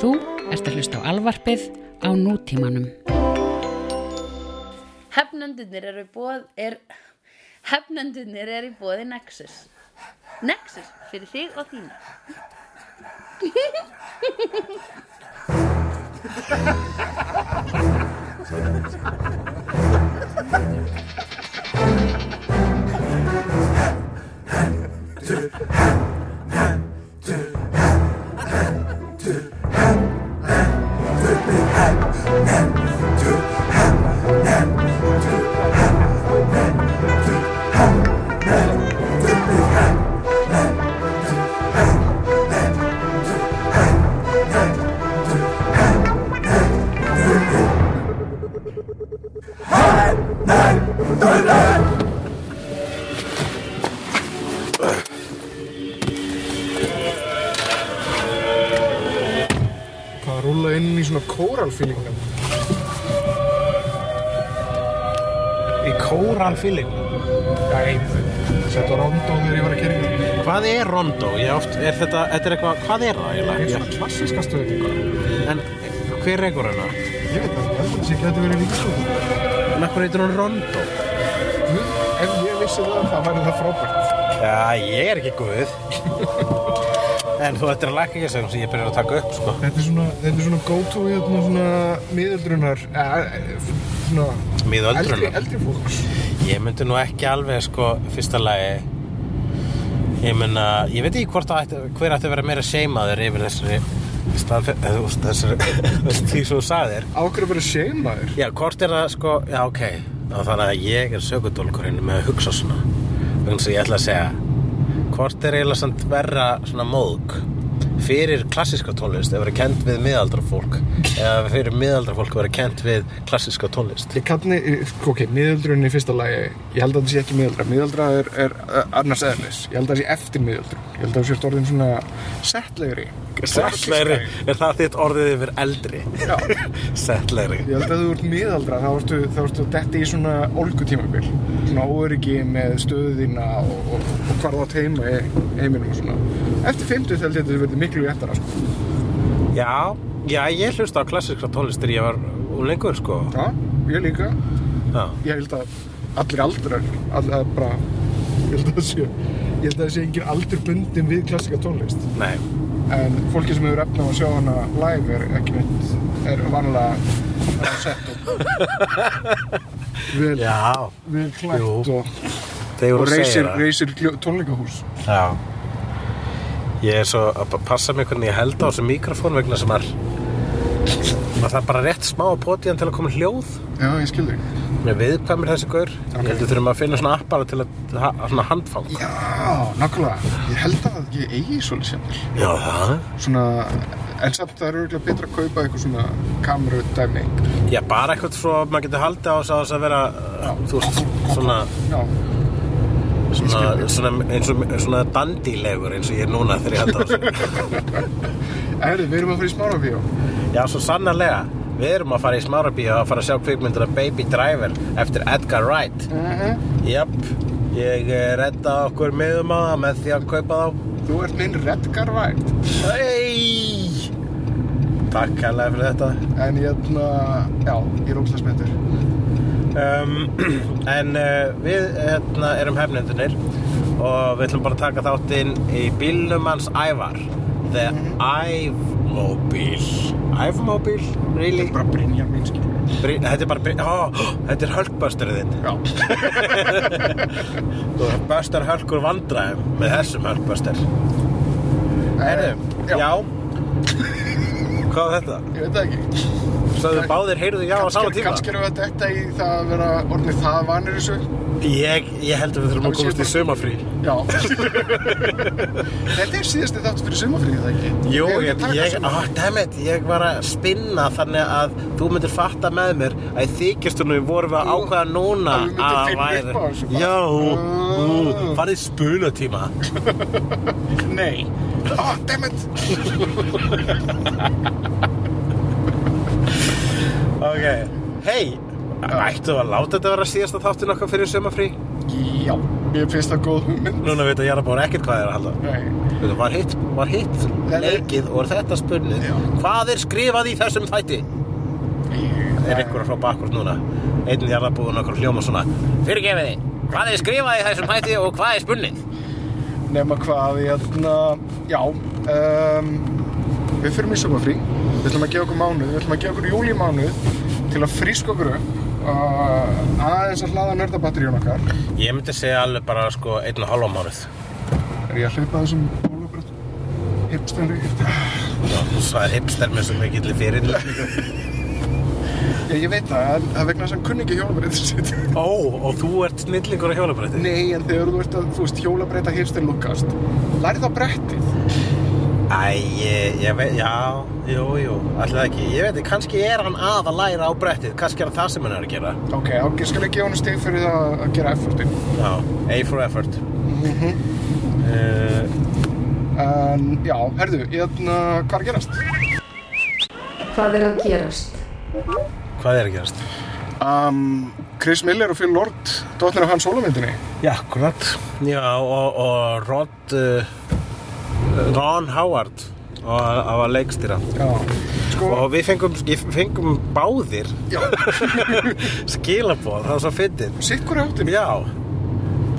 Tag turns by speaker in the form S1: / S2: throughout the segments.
S1: Þú ert að hlusta á alvarpið á nútímanum.
S2: Hefnendunir eru bóð er Hefnendunir eru í bóði Nexus Nexus fyrir þig og þína
S3: Hvað þetta,
S4: þetta er eitthvað, hvað er það
S3: er
S4: eiginlega?
S3: svona klassiska stöðningar
S4: En hver?
S3: Ég veit það, ég held að þessi geti verið ríkistöð
S4: En hvað heitir hún rondó?
S3: Ef ég vissi það, það væri það frábært
S4: Já, ég er ekki guð En þú ættir að lækka ekki að segja sem ég byrjar að taka upp, sko
S3: Þetta er svona, þetta er svona go-to hérna svona miðöldrunar eh, svona
S4: Miðöldrunar?
S3: eldri, eldri fólks
S4: Ég myndi nú ekki alveg, sko, fyrsta lagi Ég myndi ég veit ekki hvort ætti, hver ætti að vera meira seimaður yfir þessari þessari, því sem þú sagðir.
S3: Ákveður að vera seimaður?
S4: Já, hvort er það sko, já ok. Þannig að ég er sökudólkurinn með að hugsa svona. Vegna sem ég ætla að segja hvort er eiginlega samt verra svona móðg fyrir klassíska tónlist að vera kent við miðaldra fólk eða fyrir miðaldra fólk að vera kent við klassíska tónlist.
S3: Ég kalli, sko, ok, miðöldrun í fyrsta lagi Ég held að það sé ekki miðöldra Miðöldra er, er annars eðlis. Ég held að það sé eftir miðöldrun Ég held að það sé orðin svona settlegri
S4: Settlegri, er það þitt orðið yfir eldri?
S3: Já.
S4: Settlegri
S3: Ég held að þú ert miðaldra þá ertu, detti í svona olgutímabil svona óöryggi með stöðina og, og, og hvar það teima í heiminum og svona. Eftir 50 held ég að þetta verði miklu réttara sko.
S4: Já, já, ég hlusta á klassíska tónlist þegar ég var úlengur sko.
S3: Já, ég líka.
S4: Já,
S3: Ég held að allir aldrar all, að bara ég held að það sé ég held að það sé engin aldur bundin við klassika tónlist.
S4: Nei
S3: en fólki sem hefur efna á að sjá hana live er ekki mynd er vanlega að setja vel, vel klætt og, og reysir, reysir tónleikahús.
S4: Já. Ég er svo að pa- passa mig hvernig ég held á þessu mikrofón vegna sem að að það er bara rétt smá á potíðan til að koma hljóð.
S3: Já, ég skil þig
S4: með viðkvæmur þessi gaur.
S3: Ok.
S4: ég heldur þurfum að finna svona appara til að ha, svona handfang.
S3: Já, nákvæmlega. Ég held að ég eigi svolítið sjálfur
S4: Já, það.
S3: Svona, en samt það er örgulega betra að kaupa eitthvað svona kameru dæmi
S4: Já, bara eitthvað svo að maður getur haldið á þess að að vera uh, þú veist, svona,
S3: Já,
S4: svona, svona eins og svona dandílegur eins og ég er núna þegar ég held á þessu.
S3: Erðu, við erum að fara í smára bíó
S4: Já, svo sannarlega Við erum að fara í smárabíu að fara að sjá kvikmyndina Baby Driver eftir Edgar Wright.
S3: Mhm.
S4: Jöp, ég eh, redda okkur miðum á það með því að kaupa þá.
S3: Þú ert minn Redgar White
S4: Hei! Takk kærlega fyrir þetta.
S3: En ég já, ég er ógstlega spenntur.
S4: Um, En uh, við hérna, erum hefnendunir og við ætlum bara að taka þátt inn í bílnum hans Ævar The Ævmobile Ævmobile? Really?
S3: Bara Brynjar mín skil
S4: Brí, þetta er bara, Brí- ó, þetta er Hulkbusterinn
S3: Já,
S4: Þú bustar Hulkur vandræðum með þessum Hulkbuster Herðu,
S3: já.
S4: já. Hvað var þetta?
S3: ég veit það ekki.
S4: Sögðu báðir, heyrðu já á sama tíma?
S3: við að detta í það að vera orðnið það vanir þessu
S4: Ég, ég held að við þurfum að komast í
S3: sé
S4: sumafrí
S3: Já. Þetta er síðasti þáttu fyrir sumafríð, það ekki?
S4: Jú, ég, ég, oh, dammit, ég var að spinna þannig að þú myndir fatta með mér að í þykjastunum vorum við að
S3: Jú,
S4: ákveða núna
S3: að
S4: væri. Já,
S3: Ah.
S4: farið spunatíma.
S3: Nei. Oh, dammit.
S4: Ok, hei, ættu að láta þetta vera síðasta þáttin okkar fyrir sumafrí?
S3: Já mér finnst það góð hugmynd.
S4: Núna veit að Jarabór ekkert hvað er að halda.
S3: Nei,
S4: Veitu, Var hitt, var hitt leikið og er þetta spunnið.
S3: Já.
S4: Hvað er skrifað í þessum þætti? Er ykkur að hrópa akkur núna? Einn Jarabóðun okkur hljóma svona. Fyrirgefiði, hvað er skrifað í þessum þætti og hvað er spunnið?
S3: nema hvað, hérna, já, um, við fyrir í sumafrí, við ætlum að gefa okkur mánuð, við ætlum að gefa okkur júlímánuð til að fríska okkur upp, aðeins að hlaða nördabatteríun okkar.
S4: Ég myndi segja alveg bara sko einn og halva mánuð
S3: Er ég að hlaupa þessum bólabrönd? Hipstenri?
S4: Það er hipster með svo mikill fyrir
S3: Ég, ég veit það, það vegna þess að hann kunni ekki hjólabreytið sitt.
S4: Ó, og þú ert snillingur á hjólabrætti
S3: Nei, en þegar þú ert að, þú veist, hjólabreyta hipster lukkast, lærið á brettið.
S4: Æ, ég, ég veit, já, jú, jú, alltaf ekki Ég veit, kannski er hann að að læra á brettið Kannski er það það sem hann er að gera
S3: Ok, ok, skal ég gefa hann stig fyrir það að gera effortin.
S4: Já, A for effort
S3: Mhm.
S4: uh,
S3: En, já, herðu, hérna, hvað er að gerast?
S5: Hvað er að gerast?
S4: Hvað er að gerast?
S3: Um, Chris Miller og Phil Lord, dóttir af hans sólumyndinni.
S4: Já, akkurat Já, og, og Rod uh, Ron Howard og það var leikstýra.
S3: Sko,
S4: og við fengum, fengum báðir
S3: já,
S4: skilaboð, það var svo fyndið.
S3: Sitt hverju áttin.
S4: Já,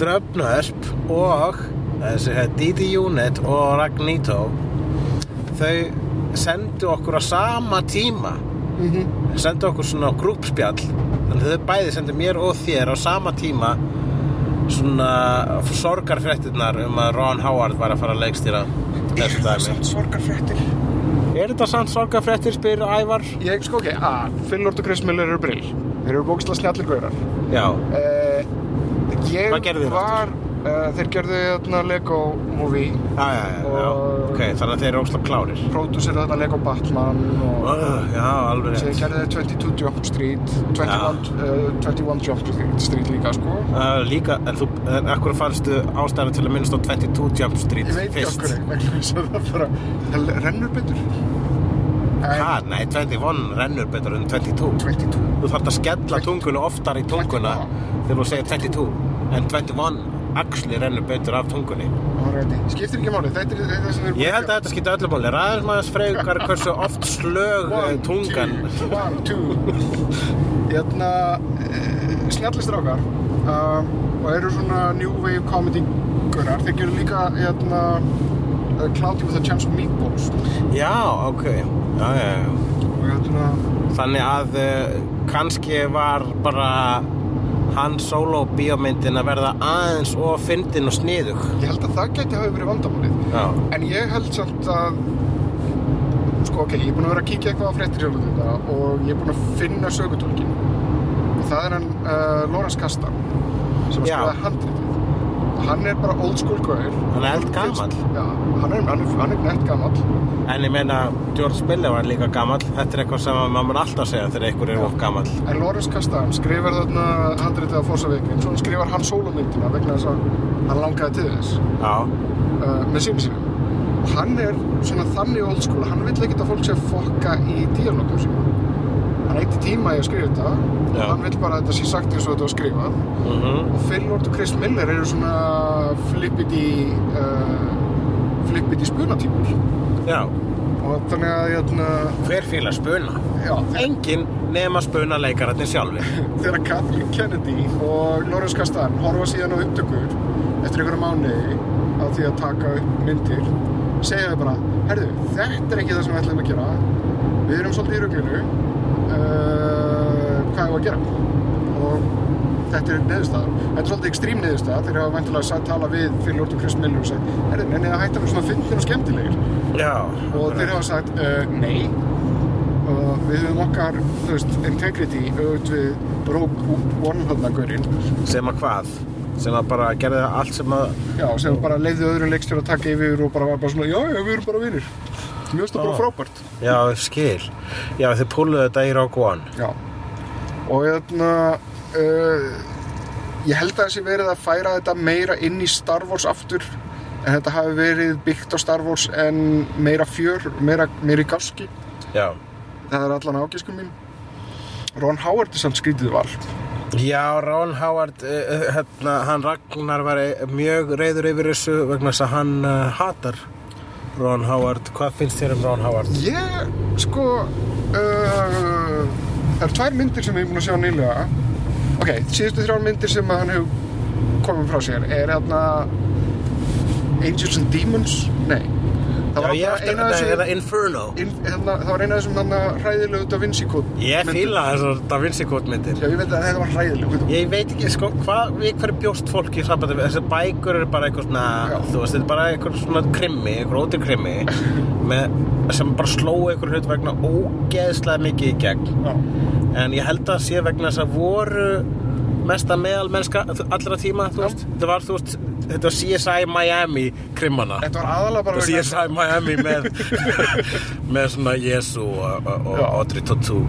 S4: Dröfnösp og Didi Unit og Ragnito þau sendu okkur á sama tíma.
S3: Mhm.
S4: sendu okkur svona grúpspjall þannig að þau bæði sendu mér og þér á sama tíma svona sorgarfréttirnar um að Ron Howard var að fara að leikstýra
S3: Er
S4: dæmi
S3: samt sorgarfréttir?
S4: Er þetta samt sorgarfréttir, spyr Ævar?
S3: Ég, sko, ok, a, Phil Lord og Chris Miller eru brill. Þeir eru bókslega snjallir gaurar.
S4: Já,
S3: Uh, ég var, þeir gerðu þarna Lego movie,
S4: já, já, já, já.
S3: Og-
S4: ok, þannig að þeir eru óslega klárir
S3: pródúsir þarna Lego Batman og sem
S4: rétt
S3: gerðu þeir 22 Jump Street, 21, uh, 21 Jump Street líka, sko.
S4: Uh, líka, en þú, en akkur fannstu ástæðan til að minnast á 22 Jump Street
S3: Ég veit okkur, vegna þess að það rennur betur.
S4: Hæ, nei, 21 rennur betur en 22
S3: 22.
S4: Þú þarft að skella tungunni oftar í tunguna
S3: 21.
S4: þegar þú segir 22 en 21 axli rennur betur af tungunni.
S3: Skiptir ekki máli, þetta er þetta sem þeir
S4: Ég held að þetta skipta öllu máli. Ræðis maður frekar hversu oft slög eh, tungan?
S3: two, One, two. Hérna uh, Snjallistrákar um, og eru svona new wave comedy gurar, þeir gerðu líka hérna uh, Cloudy with a Chance of Meatballs.
S4: Já, ok. Já, já, já.
S3: hérna
S4: Þannig að uh, kannski var bara hann solo bíómyndin að verða aðeins og fyndin og sniðug.
S3: Ég held að það gæti hafi verið vandamálið.
S4: Já,
S3: en ég held samt að sko ok, ég er búinn að vera að kíkja eitthvað á þetta og ég er búinn að finna sögutólkin. Og það er hann uh, Lawrence Kasdan sem
S4: Já.
S3: skrifaði handritið hann er bara old school gaur
S4: Hann er eldgamall.
S3: Já, hann er, hann er, hann er nett gamall.
S4: En ég meina George Miller var líka gamall. Þetta er eitthvað sem maður mun alltaf segja þegar einhver er of gamall.
S3: En Lawrence Kasdan skrifar þarna handritið af Force Awakens og hann skrifar hann sólumyndina vegna þess að hann langaði til þess. Uh, með sími sínum. Og hann er svona þannig old school hann vill ekkert að fólk sé að fokka í díalógum sínum hann eitti tíma í að skrifa þetta.
S4: Já.
S3: og hann vill bara að þetta sé sagt eins og þetta var skrifað.
S4: Mhm.
S3: Og Phil Lord og Chris Miller eru svona flippity uh, flippity spunatýpur
S4: Já,
S3: og þannig að hérna,
S4: hver fíla spuna?
S3: já, þegar,
S4: Engin nema spuna leikararnir sjálfir.
S3: Þegar Kathleen Kennedy og Lawrence Kasdan horfa síðan á upptökur eftir einhverja mánuði á því að taka upp myndir segja þau bara, herðu, þetta er ekki það sem við ætlum að gera. Við erum svolítið í ruglinu uh, hvað er að gera? Og þetta er neðurstaðar þetta er svolítið ekstrím neðurstaða þeir hafa væntilega sagt tala við Lord og Chris Miller og sagt, herðu, nennið að hætta með svona fyndin og skemmtilegir.
S4: Já,
S3: og þeir hafa sagt uh, nei. Og við höfum okkar veist, integrity auðvitað þarna gaurinn.
S4: Sem að hvað? Sem að bara gerði allt sem að
S3: já, sem bara leiði öðrum leikstjóra að taka yfir og bara var bara svona, já, já, við erum bara vinir mjög stóð bara
S4: Ah.
S3: frábært.
S4: Já, skil. Já, þið púluðu þetta í Rogue One.
S3: Já, og hérna uh, ég held að þessi verið að færa þetta meira inn í Star Wars aftur en þetta hafi verið byggt á Star Wars en meira fjör, meira, meira í gáski
S4: Já,
S3: það er allan ágiskum mín. Ron Howard er samt skrítið val
S4: Já, Ron Howard, uh, hérna, hann Ragnar var mjög reyður yfir þessu vegna þess að hann uh, hatar Ron Howard. Hvað finnst þér um Ron Howard?
S3: Ég, sko, uh, það eru tvær myndir sem ég er búin að sjá nýlega. Ok, síðustu þrjár myndir sem hann hefur komið frá sér er hérna Angels and Demons? Nei. Það var
S4: ég
S3: eina af
S4: nei,
S3: þessu...
S4: eða Inferno.
S3: In, hérna, það var eina af þessum hérna hræðilegu Da Vinci Code
S4: Ég
S3: myndum.
S4: fíla þessar Da Vinci Code myndir.
S3: Já, ég veit að þetta var hræðilegu
S4: Ég veit ekki, sko, hvað, hverju bjóst fólk í sambandi við, þessi bækur eru bara eitthvað svona,
S3: Já.
S4: þú veist, þetta er bara eitthvað svona krimmi, eitthvað ótir krimmi, með, sem bara slóu eitthvað hlut vegna ógeðslega mikið í gegn.
S3: Já,
S4: En ég held að sé vegna þess að voru mesta meðal mennska allra tíma, þetta var, þú veist, þetta var CSI Miami krimmana.
S3: þetta var aðalega bara
S4: var CSI Miami með, með svona Jesu og, og. Audrey Tautou.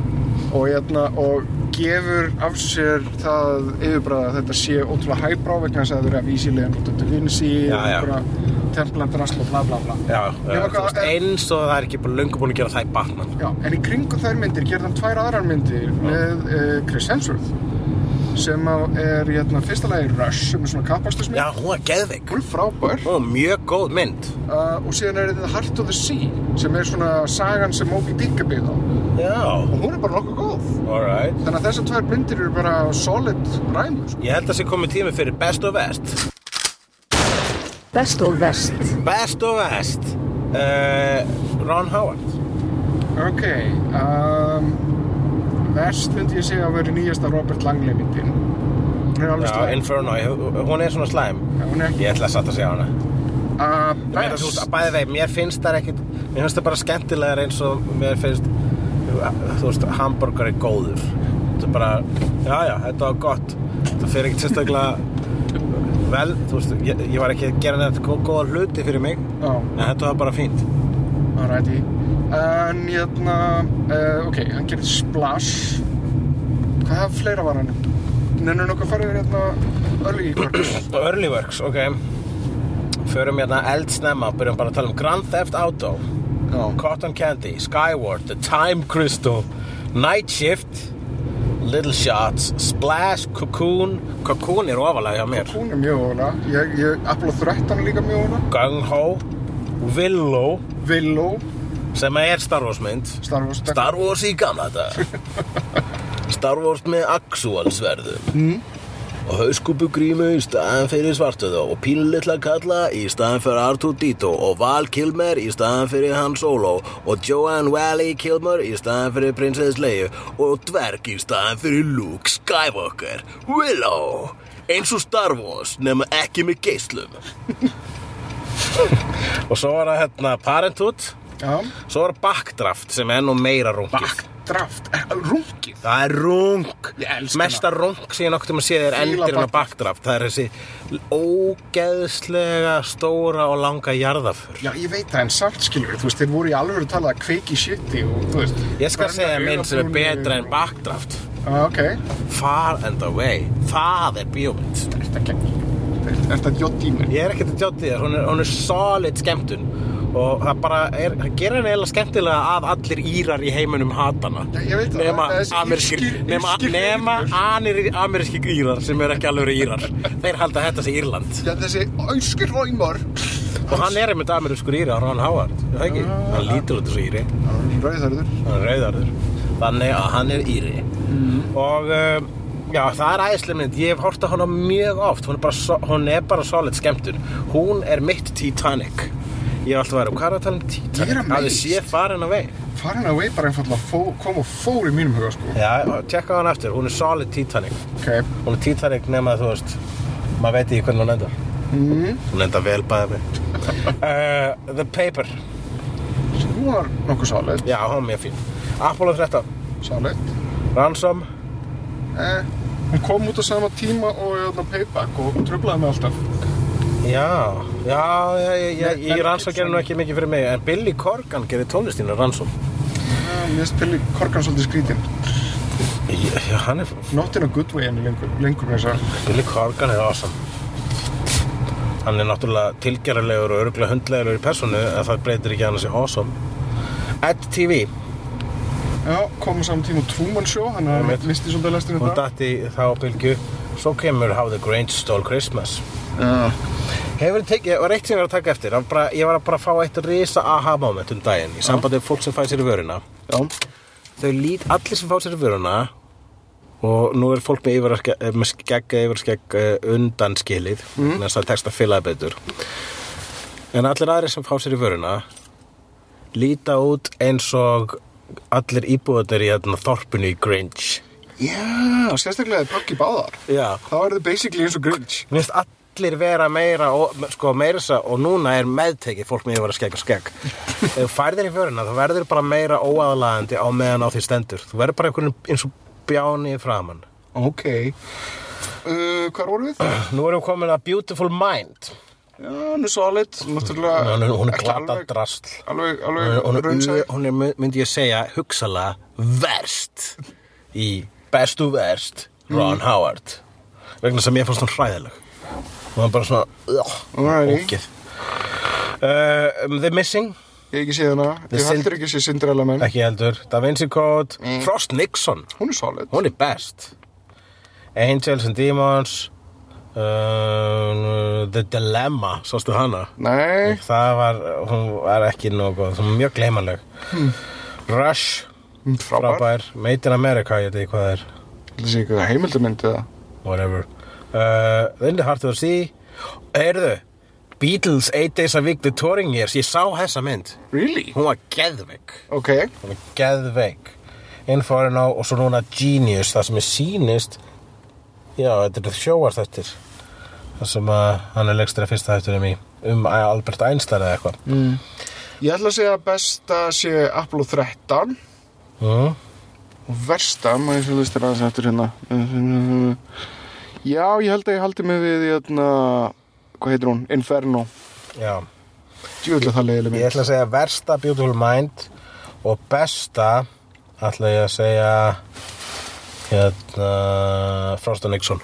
S3: og, hérna, og gefur af sér það yfirbræða þetta sé ótrúlega hæbrá vegna þess að það eru að vísilega
S4: Já, já.
S3: templandrasl og bla bla bla
S4: Já, veist,
S3: hvað-
S4: eins og það er ekki bara löngu búin að gera það í Batman.
S3: Já, en í kringum þær myndir gerði hann tvær aðrar myndir með uh, Chris Hemsworth sem er hérna, fyrsta lagi Rush sem er svona kappastusmynd
S4: Já, hún var geðveik.
S3: hún er frábær
S4: Hún var mjög góð mynd.
S3: uh, og síðan er þetta Heart of the Sea sem er svona sagan sem Moby Dick er byggð á
S4: Já,
S3: og hún er bara nokkuð góð
S4: alright.
S3: þannig að þessar tvær myndir eru bara solid ræmur sko.
S4: Ég held að sé komið tími fyrir Best of West.
S5: Best og vest.
S4: Best of West. Uh, Ron Howard.
S3: ok um, verst myndi ég segja að vera nýjasta Robert Langley myndin
S4: Já, Inferno. Hún er svona slæm.
S3: Já, hún er
S4: Ég ætla að satt að segja hana.
S3: uh,
S4: meina, þú
S3: best
S4: bæði vei, mér finnst það ekkit, mér finnst það bara skemmtilegar eins og mér finnst, þú veist, hambúrgar er góður. Þetta er bara, já, já, þetta var gott. Þetta fyrir ekkit sérstaklega vel, þú veist, ég, ég var ekki að gera gó- góða hluti fyrir mig,
S3: Já.
S4: en þetta var bara fínt.
S3: Alrighty En hérna uh, Ok, hann gerir splash. Hvað fleira var hann? Nennur nokkuð að fara yfir hérna Early Works?
S4: Early Works, ok. Förum hérna eldsnemma, byrjum bara að tala um Grand Theft Auto,
S3: Já,
S4: Cotton Candy, Skyward, The Time Crystal, Night Shift, Little Shots, Splash, Cocoon, Cocoon er ofalega hjá mér,
S3: hún er mjög ég Apollo 13 er líka mjög ólega
S4: Gung Ho, Willow,
S3: Willow
S4: sem er Star Wars mynd,
S3: Star Wars
S4: Star Wars í gamla þetta, Star Wars með Axual-sverðum.
S3: mm.
S4: og hauskúpugrímu í staðan fyrir svartöðu og pínlitla kalla í staðan fyrir R2-D2 og Val Kilmer í staðan fyrir Han Solo og Joanne Wally Kilmer í staðan fyrir Princess Leia og Dverg í staðan fyrir Luke Skywalker. Willow! Eins og Star Wars nema ekki með geislum. Og svo var það hérna Parenthood
S3: Já,
S4: svo það Backdraft sem er nú meira rungið
S3: Backdraft? Rungið
S4: Það er rung
S3: Ég elska
S4: Mesta rung sem ég nokkuð um að sé
S3: Fíla
S4: endirinn á
S3: Backdraft.
S4: Það er þessi ógeðslega stóra og langa jarðaför
S3: Já, ég veit það en samt skilur Þú veist, þeir voru í alveg að tala að kveiki shiti og þú veist
S4: Ég skal segja minn sem er betra en backdraft.
S3: Ah, Ok,
S4: Far and away. Það er bíómynd.
S3: Þetta ekki Er þetta jott í mér?
S4: Ég er ekkert að er, hún er solid skemmtun og það bara er, það gerir hann eiginlega skemmtilega að allir írar í heiminum hatana nema amerískir
S3: írar.
S4: sem er ekki alveg írar. Þeir halda þetta sé Írland.
S3: Já, þessi auskir ræmar
S4: og hann er einmitt amerískur íri á Ron Howard það ekki?
S3: Ah.
S4: hann lítur út þessu íri. Hann er rauðarður þannig að hann er íri. Og um, já það er æðislega mynd. Ég hef hort á hana mjög oft. Hún er bara, hún er bara solid skemmtun. Hún er mitt Titanic ég er alltaf að vera, hvað er að tala um
S3: Ég er
S4: Titanic?
S3: amazed.
S4: að þið sé farin að vei
S3: Farin að vei bara einfallega kom og fór í mínum huga sko.
S4: Já, tjekka hann eftir, hún er solid Titanic.
S3: Ok.
S4: Hún er Titanic nema að þú veist maður veit ekki hvernig hún endar.
S3: Mm.
S4: hún endar vel bæði mig uh, The Paper.
S3: Hún var nokkuð sáleitt
S4: já, hún er mjög fín. Apollo 13
S3: Sáleitt
S4: Ransom.
S3: Eh, Hún kom út á sama tíma og hérna payback og tröflaði mig alltaf
S4: Já, já, já, já, já
S3: Nei,
S4: ég
S3: Mel
S4: rannsók gerir nú ekki mikið fyrir mig en Billy Corgan gerir tónlistina rannsók
S3: Já, Mér finnst Billy Corgan svolítið skrítin
S4: Já, hann er,
S3: Not in a good way enn lengur, lengur með þess að
S4: Billy Corgan er awesome. Hann er náttúrulega tilgerðarlegur og örgulega hundlegur í personu en það breytir ekki að hann sé awesome. Ed TV
S3: Já, koma saman tíma á Truman Show, hann
S4: Einmitt.
S3: misti svolítið lestinni
S4: Hún
S3: það.
S4: datt í þá bylgju Svo kemur How the Grinch Stole Christmas.
S3: Já,
S4: Hefur tekið, var eitt sem ég var að taka eftir Það bara, Ég var að bara fá eitt risa aha moment um daginn Í sambandi við fólk sem fæði sér í vöruna
S3: já,
S4: Þau lít, allir sem fá sér í vöruna Og nú er fólk með, yfir, með skegg yfir skegg undan skilið mm. Þess að texta fyllaði betur En allir aðrir sem fá sér í vöruna Líta út eins og allir íbúðar í hérna, þorpinu í Grinch
S3: já, sérstaklega er pakki báðar.
S4: Já
S3: Þá er það basically eins og Grinch.
S4: Mér finnst allir vera meira og, sko, að, og núna er meðtekið fólk með að vera skegg og skegg. Ef færðir í vöruna þá verður bara meira óaðlagandi á meðan á því stendur. Þú verður bara einhvern eins og bjáni framann
S3: Ok. Uh, hvað voru við?
S4: nú erum við komin að Beautiful Mind.
S3: Já, hann er solid,
S4: hún hún er glata drasl
S3: Alveg,
S4: hún
S3: alveg,
S4: hún
S3: raunsæð.
S4: hún er, myndi ég segja hugsalega verst í bestu verst Ron Howard. Vegna sem ég fannst hún hræðileg hún var bara svona ógeð. Uh, um, The Missing.
S3: Ég hef ekki séð hana. Ég heldur ekki sé Cinderella menn.
S4: ekki heldur. Da Vinci Code, Frost Nixon.
S3: Hún er solid.
S4: hún er best. Angels and Demons. Uh, The Dilemma. Sástu hana?
S3: Nei,
S4: það var, hún var ekki góð. Hún var mjög gleymanleg Rush,
S3: hún er frábær.
S4: frábær. Made in America, ég veit ekki hvað það er.
S3: Það sé eitthvað heimildamynd eða.
S4: whatever uh, the Heart of the Sea Heyrðu, Beatles Eight Days a Week The Touring Years, ég sá þessa mynd
S3: Really?
S4: hún var geðveik
S3: Ok.
S4: hún er geðveik Inferno og svo núna Genius það sem er sýnist já, þetta er sjóar þettir það sem að hann er legstur að fyrsta þettunum í um Albert Einstein eða eitthvað mm.
S3: Ég ætla að segja að besta sé Apollo 13
S4: Mm.
S3: og versta, maður ég svo listir aðeins eftir hérna. Já, ég held að ég haldi mig við hérna, hvað heitir hún? Inferno.
S4: já,
S3: Djúvillig það leiðileg
S4: ég
S3: mynd.
S4: ætla að segja versta Beautiful Mind og besta ætla ég að segja hérna Frost og Nixon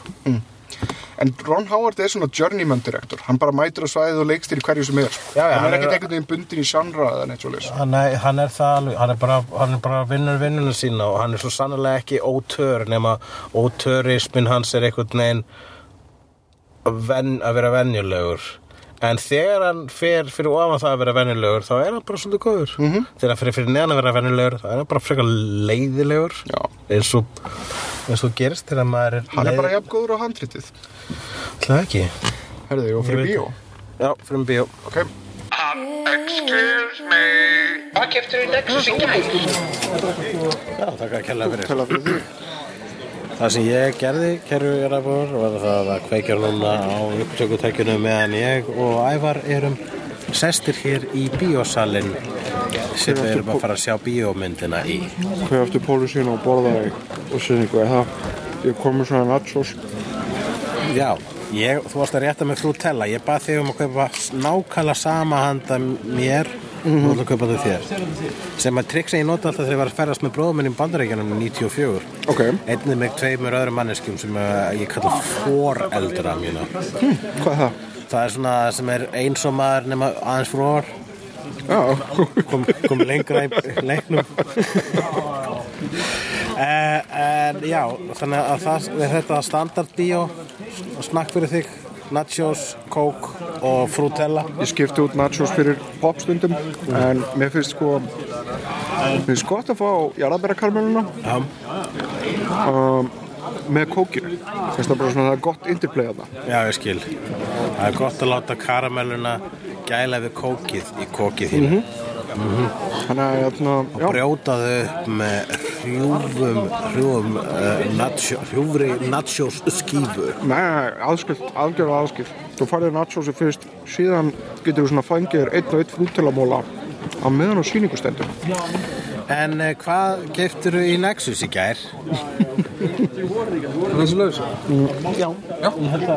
S3: En Ron Howard er svona journeyman director. Hann bara mætir á svæðið og leikstir í hverju sem er.
S4: Já, já,
S3: hann er ekkert
S4: er-
S3: einhvern veginn bundin í genre eða neitt svo leys.
S4: hann hann er það alveg, hann er bara, hann er bara vinnur vinnuna sína og hann er svo sannlega ekki ótör nema ótörismin hans er einhvern veginn að vera venjulegur en þegar hann fer fyrir ofan það að vera venjulegur þá er hann bara svolítið góður
S3: Mhm.
S4: -hmm. þegar hann fyrir fyrir neðan að vera venjulegur þá er hann bara frekar leiðilegur eins og eins og gerist þegar maður er
S3: Hann er bara jafn góður á handritið.
S4: Það ekki
S3: Herðu, og
S4: Ég
S3: fyrir bíó.
S4: Já, fyrir bíó
S3: Ok. excuse me.
S6: Hvað keftur í Nexus í gæð?
S4: Já, þakka að kella fyrir
S3: Tala fyrir því.
S4: Það sem ég gerði, kæru Jarafur, var það að kveikja núna á upptökutækjunum meðan ég og Ævar erum sestir hér í bíósalinn sem við erum að fara að sjá bíómyndina í.
S3: Hvað eftir pólusín og borðaði og er það? Ég kom með svona nachos.
S4: Já, ég, þú varst að rétta með frútella, ég bað þig um að kaupa nákvæmlega sama handa mér og þú ætla að kaupa þau þér. Sem að trikk sem ég nota alltaf þegar ég var að ferðast með bróðum minn í bandaríkjanum 94.
S3: Ok.
S4: Einnig með tveimur öðrum manneskjum sem ég kalla foreldra mína.
S3: Hvað er það?
S4: Það er svona sem er eins og maður nema aðeins frór
S3: Já.
S4: kom, kom lengra í leiknum En já, þannig að það þetta standard bíó snakk fyrir þig nachos, kók og frútella.
S3: Ég skipti út nachos fyrir popstundum en mér finnst sko mér finnst gott að fá jarðabærakarmeluna
S4: Já,
S3: um, með kókinu finnst það bara svona gott interplay að það
S4: já, ég skil. Það er gott að láta karamelluna gæla við kókið í kókið þínu.
S3: Þannig að hérna, já,
S4: brjóta þau upp með hrjúfum hrjúfum uh, nacho, hrjúfri nachos skífu.
S3: Nei, aðskilt, aðgjörða aðskilt þú farið nachosi fyrst, síðan getur þú svona fængið þér einn og einn frútelamóla á meðan á sýningustendur
S4: En uh, hvað geftur í Nexus í gær?
S3: Þessi laus.
S4: Já, já. Ég held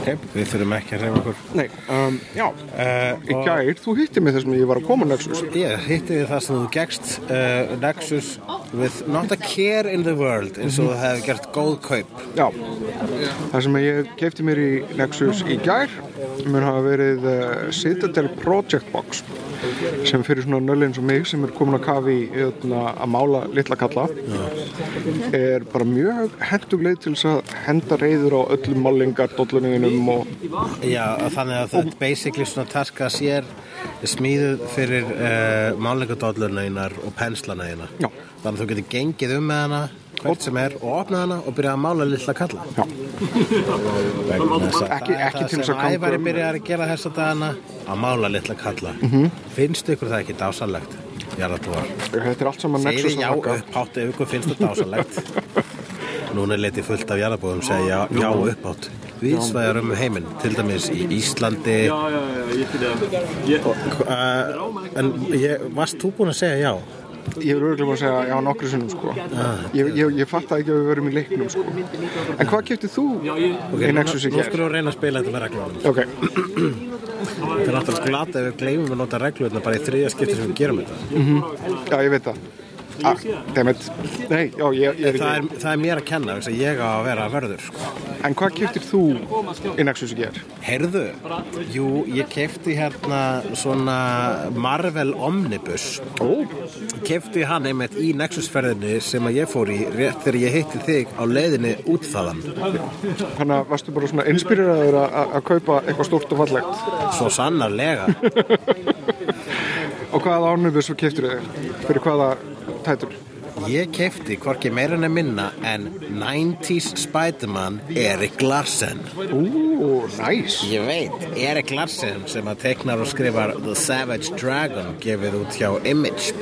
S4: að, að, Ok, við þurfum ekki að reyfa okkur.
S3: Nei, um, já,
S4: uh,
S3: í gær, þú hitti mig þessum ég var að koma Nexus.
S4: Ég hitti þið það sem þú gegst uh, Nexus with not a care in the world eins og það hefði gert góð kaup.
S3: Já, það sem ég kefti mér í Nexus í gær mun hafa verið uh, Citadel Project Box sem fyrir svona nöll eins og mig sem er komin að kafi hérna, að mála litla kalla. Er bara mjög hendug leið til þess að henda reyður á öllum málingar, dolluningunum og
S4: Já, þannig að þetta basically svona taska sér smíðuð fyrir uh, málingadóllunæginar og penslanægina
S3: Já.
S4: þannig að þú getur gengið um með hana hvert sem er og opnað hana og byrjað að mála lilla kalla
S3: Já.
S4: Vegna þess að
S3: Ekki- ekki til þess að ganga
S4: ævari
S3: um-
S4: byrjar að gera þess að dagana að mála lilla kalla -hmm. finnst ykkur það ekki dásalegt jarðarbúar
S3: þetta er allt saman Nexus
S4: já
S3: að þakka.
S4: upphátt ef ykkur finnst það dásalegt núna er letið fullt af jarðarbúðum segja já, já upphátt viðsvæðar um heiminn, til dæmis í Íslandi
S7: Ja, ja, ja, jättebra. Jätte...
S4: uh, en ég, varst þú búin að segja já?
S3: Ég er örgulega búin að segja já nokkru sinnum sko. Ég, ég, ég fatt ekki að við verum í leiknum sko. En hvað keftið þú í Nexus í
S4: nú
S3: gær?
S4: skulum við reyna að spila þetta með reglunum
S3: Ok,
S4: það er náttúrulega glata ef við gleymum að nota reglurna bara í þriðja skipti sem við gerum þetta
S3: já ég veit það ah, Nei, já ég, ég
S4: það er, það er mér að kenna, þess að ég á að vera vörður sko.
S3: En hvað keftið þú í Nexus í gær?
S4: Heyrðu, jú, ég kefti hérna svona Marvel Omnibus
S3: Ó,
S4: kefti hann einmitt í Nexusferðinni sem að ég fór í rétt þegar ég hitti þig á leiðinni út þaðan
S3: þannig að varstu bara svona inspireraður að kaupa eitthvað stórt og fallegt
S4: svo sannarlega
S3: Og hvaða ánubis svo keftir þið? Fyrir hvaða tætur?
S4: ég kefti hvorki meira en minna en 90s Spiderman Erik Larsen
S3: Ú, næs
S4: Ég veit, Erik Larsen sem að teknar og skrifar The Savage Dragon gefið út hjá Image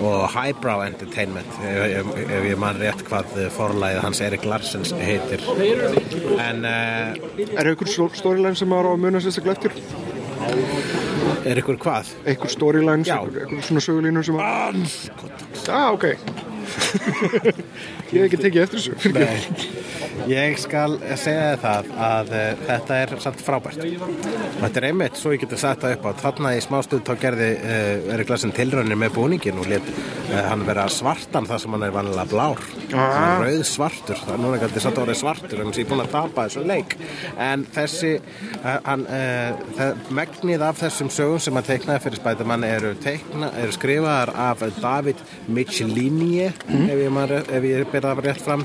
S4: og Highbrow Entertainment ef, ef, ég man rétt hvað forlæðið hans Erik Larsens heitir en uh,
S3: Er ykkur storyline sem maður á að muna sérstaklega eftir?
S4: Er ykkur hvað?
S3: Ykkur storyline,
S4: Já.
S3: ykkur, ykkur svona sögulínur sem að Ah, ok Ég hef ekki tekið eftir þessu
S4: Nei, ég skal segja það að uh, þetta er samt frábært. Þetta er einmitt, svo ég getur sagt það upp á. Þarna í smástund þá gerði uh, Erik Larsen tilraunir með búningin og let uh, hann vera svartan þar sem hann er vanlega blár.
S3: Ah.
S4: rauð svartur, það er núna gæti satt orðið svartur en ég er búin að tapa þessu leik. En þessi hann, megnið af þessum sögum sem hann teiknaði fyrir Spiderman eru, teikna, eru skrifaðar af David Michelini ef ég, ég byrða það rétt fram.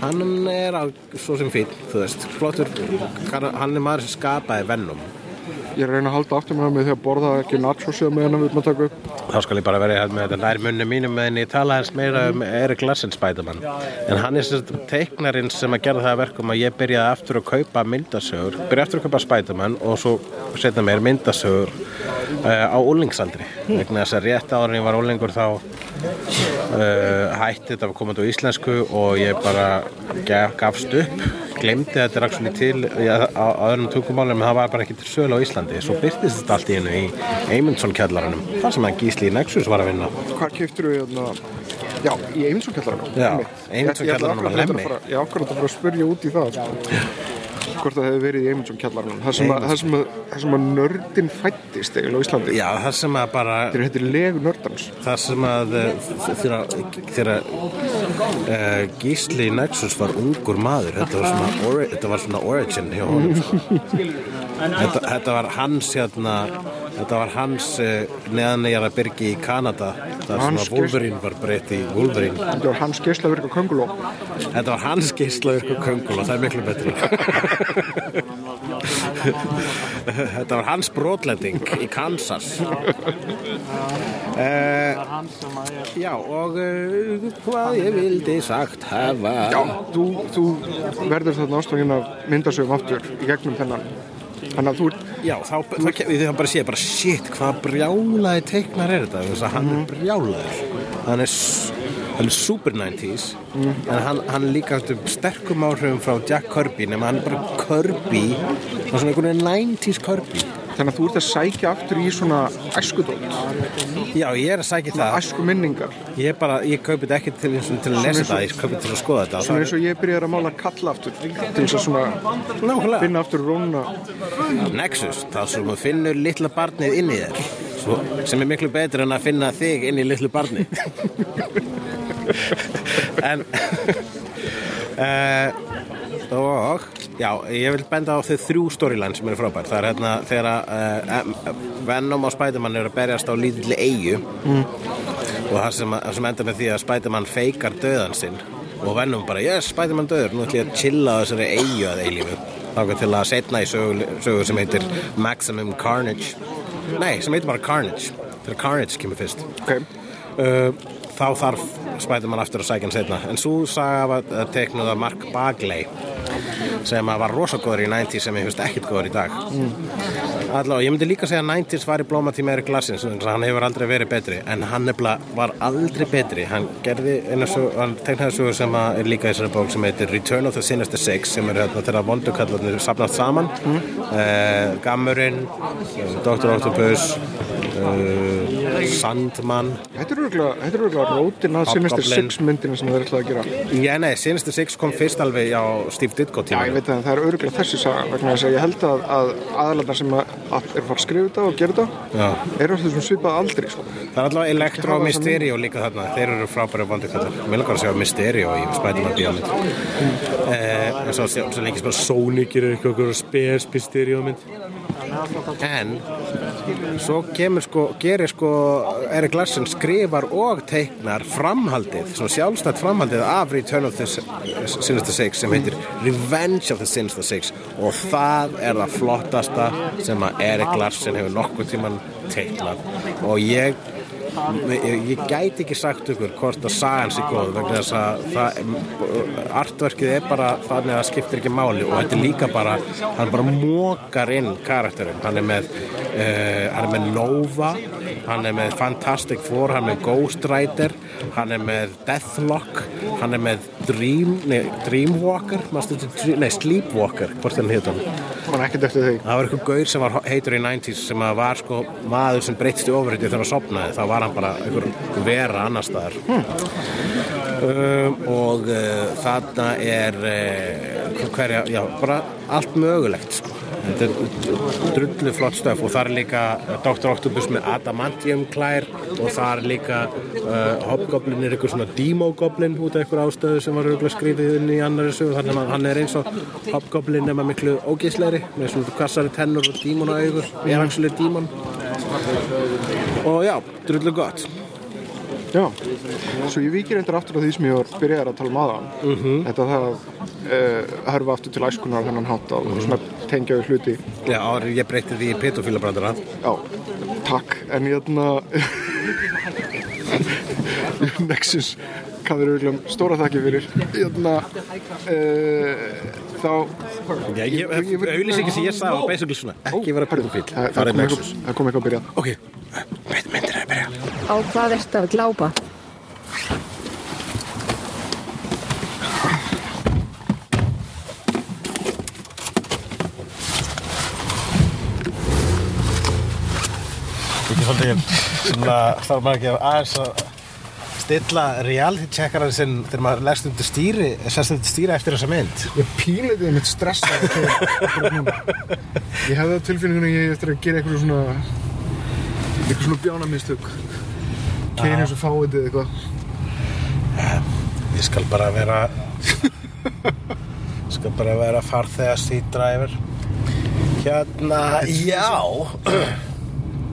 S4: Hann er á, svo sem fín þú veist, flottur hann er maður sem skapaði Venom
S3: Ég að reyna að halda aftur með mig því að borða ekki nachos eða meðan við erum að taka upp.
S4: Þá skal ég bara vera hérna með þetta nær munni mínum meðan ég tala hans meira um Erik Larsen Spiderman. En hann er sem teiknarinn sem að gera það að verkum að ég byrjaði aftur að kaupa myndasögur byrjaði aftur að kaupa Spiderman og svo setja mér myndasögur uh, á úlingsaldri vegna þess að rétt áður en ég var úlingur þá uh, hætti þetta að koma á íslensku og ég bara gaf, gafst upp glemdi þetta til í- á, á tungumálum en það var bara ekki til sölu á Íslandi. Svo byrtist þetta allt í hennu í Eymundsson kjallaranum þar sem hann Gísli í Nexus var að vinna.
S3: Hvað keftur við hérna? Já, í Eyvindsson kjallaranum
S4: Já,
S3: Einmitt.
S4: Eyvindsson
S3: Ég- ég ætla
S4: kjallaranum á
S3: akkurat að fara- að spyrja út í það sko. Hvort það hefði verið í Eyvindsson kjallaranum Það sem sem sem að nördin fættist eiginlega á Íslandi.
S4: Já, það sem að bara
S3: er heitir legu nördans.
S4: Það sem að eh, þegar, uh, Gísli Nexus var ungur maður þetta var svona, ori, þetta var svona origin hjá honum. þetta, þetta var hans hérna, þetta var hans uh, neðanegara byrgi í Kanada þar sem
S3: Hans
S4: að Wolverine var breytt í Wolverine.
S3: Þetta var hans geislavirka könguló.
S4: Þetta var hans geislavirku köngul og það er miklu betri þetta var hans brotlending í Kansas. Uh, já og uh, hvað ég vildi sagt hafa.
S3: Já, þú, þú verður þarna ástofngin af myndasögum aftur í gegnum þennan Þannig að þú
S4: Já, þá, þá, þá, þá bara sé bara shit, hvað brjálaði teiknar er þetta? Þess að hann er brjálaður. Hann er, hann er super 90s en hann, hann líka um sterkum áhrifum frá Jack Kirby nema hann er bara Kirby svona einhvern veginn 90s Kirby
S3: Þannig að þú ert að sækja aftur í svona æskudótt
S4: Já, ég er að sækja það.
S3: Æsku minningar
S4: ég, bara, ég kaupi þetta ekki til, og til að lesa það ég kaupi þetta til að skoða þetta
S3: Svona eins og ég byrjar að mála kalla aftur Til þess að svona
S4: Nákvæmlega.
S3: finna aftur róna
S4: Nexus, þá sem þú finnur litla barnið inn í þér. Svo, sem er miklu betur en að finna þig inn í litlu barni en uh, og já, ég vil benda á þau þrjú storyline sem eru frábær. Það er hérna þegar uh, Venom og Spiderman eru að berjast á lítilli eigu og það sem, það sem enda með því að Spiderman feikar döðan sinn. Og Venom bara, yes, Spiderman döður nú ætlum ég að chilla á þessari eigu að eilífu. Þá til að setna í sögu, sögu sem heitir Maximum Carnage. Nei, sem heitir bara Carnage. Þegar Carnage kemur fyrst.
S3: Ok,
S4: uh, þá þarf Spiderman aftur að sækja hann setna en svo saga var uh, teiknuð af Mark Bagley sem að var rosa góður í 90s sem ég finnst ekkert góður í dag mm. allavega, ég myndi líka segja að 90s var í blómatíma Erik Larsins hann hefur aldrei verið betri en hann nefnilega var aldrei betri hann gerði einu svo sem að er líka í þessari bók sem heitir Return of the Sinister Six sem er hérna þegar vondukallarnir sapnast saman mm. uh, Gammurinn Dr. Octopus uh, Sandman.
S3: Þetta er örgulega rótin að Sinister
S4: Hobgoblin.
S3: Six myndina sem þeir ætlaði að gera.
S4: Já, nei, Sinister Six kom fyrst alveg á Steve Ditko
S3: Já, ég
S4: tíma
S3: veit að það er örgulega þessi saga vegna þess að ég held að, að aðalandar sem að, að er að fara að skrifa þetta og gera þetta eru alltaf svona svipað aldri sko.
S4: Það er allavega Electro og Mysterio líka þarna. Þeir eru frábæri vondukallar Mér langar að sjá Mysterio í Spider-Man bíómynd. Eh, En svo, lengi sem að Sonic er eitthvað spes Mysterio mynd. En Svo kemur sko, gerir sko Erik Larsen skrifar og teiknar framhaldið, svona sjálfstætt framhaldið af Return of the Sinister Six sem heitir Revenge of the Sinister Six. Og það er það flottasta sem að Erik Larsen hefur nokkuð tíman teiknað. Og ég ég, ég gæti ekki sagt ykkur hvort að sagan sé góð vegna þess að artverkið er bara þannig að það skiptir ekki máli og þetta er líka bara hann bara mókar inn karakterin hann er með uh, hann er með Nova hann er með Fantastic Four hann er með Ghost Rider hann er með Deathlock hann er með Dream, nei, Dreamwalker Dream- nei, Sleepwalker hvort hann hétt hann?
S3: Eftir því?
S4: Það var eitthvað gaur sem var heitur í 90s sem var sko maður sem breytist í ofurhætti þegar hann sopnaði, þá var hann bara einhver vera annar staðar. Um, og uh, þarna er uh, hverja, já, bara allt mögulegt sko. Þetta er drullu flott stöf og það er líka Dr. Octopus með adamantium klær og það er líka uh, Hobgoblin er eitthvað svona Demo-goblin út af eitthvað ástöðu sem var skrítið inn í annari sögu. Þannig að hann er eins og Hobgoblin nema miklu ógeisleiri með svona kassari tennur og dímona augur er hangslega dímon. Og já, drullu gott.
S3: Já, svo ég vikir endur aftur á því sem ég var byrjaðar að tala um aðan
S4: Mhm.
S3: Þetta það uh, hörfa aftur til æskunar á þennan hátt og svona tengja við hluti.
S4: Já, ég breytti því í petofílabrandara
S3: Já, takk, en ég þarna Nexus kann þér auðvitað stóra þakki fyrir? Þarna uh, þá
S4: Já, ég, auðlýsingi sem ég sagði var basically svona ekki vera pedofíl,
S3: það, kom
S4: nexus.
S3: eitthvað, það kom eitthvað að byrja
S4: Ok, mynd, myndir er að byrja.
S5: Á hvað ertu að glápa?
S4: Svolítið, svona, þarf maður ekki að aðeins að stilla reality checkaran sinn þegar maður leggst undir stýri, undir stýri eftir þessa mynd.
S3: Ég pínleitið mitt stressa Ég hefði tilfinningunni ég eftir að gera eitthvað svona eitthvað svona bjánamistök Keiri eins og fáið eitthvað
S4: Ég skal bara vera, ég skal bara vera farþega seat driver. Hérna, já.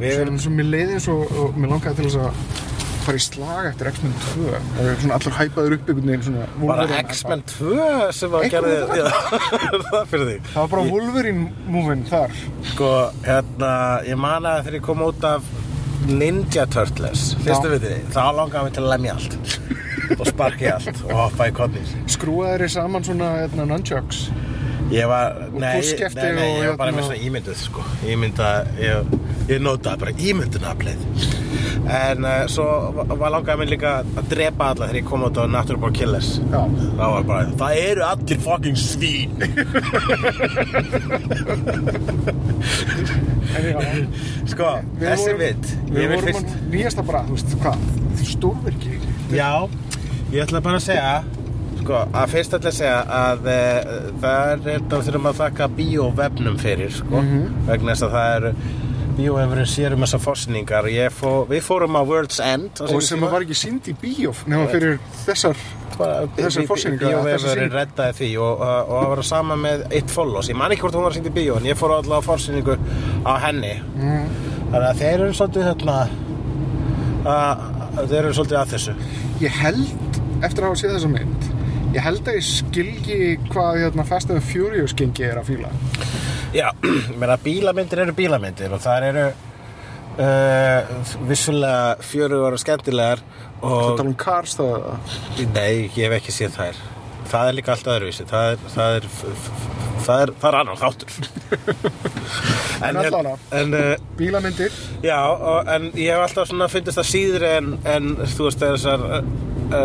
S4: Við
S3: Svo, svo mér leiði eins og, og mér langaði til þess að fara í slag eftir X-Men 2 Það er svona allur hæpaður upp einhvern veginn svona
S4: bara X-Men 2 sem að
S3: Eitthvað
S4: gerði, já, það fyrir þig.
S3: Það var bara Wolverine movin þar.
S4: Sko, hérna, ég man að þegar ég kom út af Ninja Turtles, fyrstu við því, þá langaði mig til að lemja allt. Og sparki allt og hoppa í kodnins.
S3: Skrúaði þeir saman svona hérna, nunchucks
S4: Ég var, nei, nei, nei, ég var bara
S3: hérna-
S4: með svona ímynduð, sko. Ímynda, ég, ég notaði bara ímyndunaflið. En uh, svo var- langaði mig líka að drepa alla þegar ég kom út á Natural Born Killers.
S3: Já.
S4: Það var bara, það eru allir fucking svín. Sko,
S3: við
S4: þessi vitt,
S3: Við
S4: ég vil
S3: vorum
S4: fyrst...
S3: að bara, þú veist, hvað, stórverki
S4: Já, ég ætla bara að segja sko, að fyrst ætla að segja að e, það er þetta þurfum að þakka bíóvefnum fyrir sko, vegna þess að það eru bíóefurinn sér um þessar fórsningar fó, Við fórum á World's End
S3: og sem
S4: tíma.
S3: var ekki sínd í bíó nema fyrir þessar þessar
S4: Bíóefurinn
S3: sýning.
S4: reddaði því og, það var sama með It Follows Ég man ekki hvort hún var sínd í bíó en ég fór alltaf á fórsýningu á henni
S3: Mm.
S4: Þannig að þeir eru svolítið hérna að, Þeir eru svolítið að þessu
S3: ég held, eftir að hafa séð þessa mynd ég held að ég skilji hvað hérna, Fast and Furious gengi er að fíla.
S4: Já, meina bílamyndir eru bílamyndir og það eru uh, vissulega fjörugar og skemmtilegar og
S3: tala um Cars eða?
S4: nei, ég hef ekki séð þær. Það er líka allt öðruvísi það er, það er, það er, það er annar þáttur.
S3: En allavega.
S4: en uh,
S3: bílamyndir.
S4: Já, og, en ég hef alltaf svona fyndist það síður en, en þú veist þessar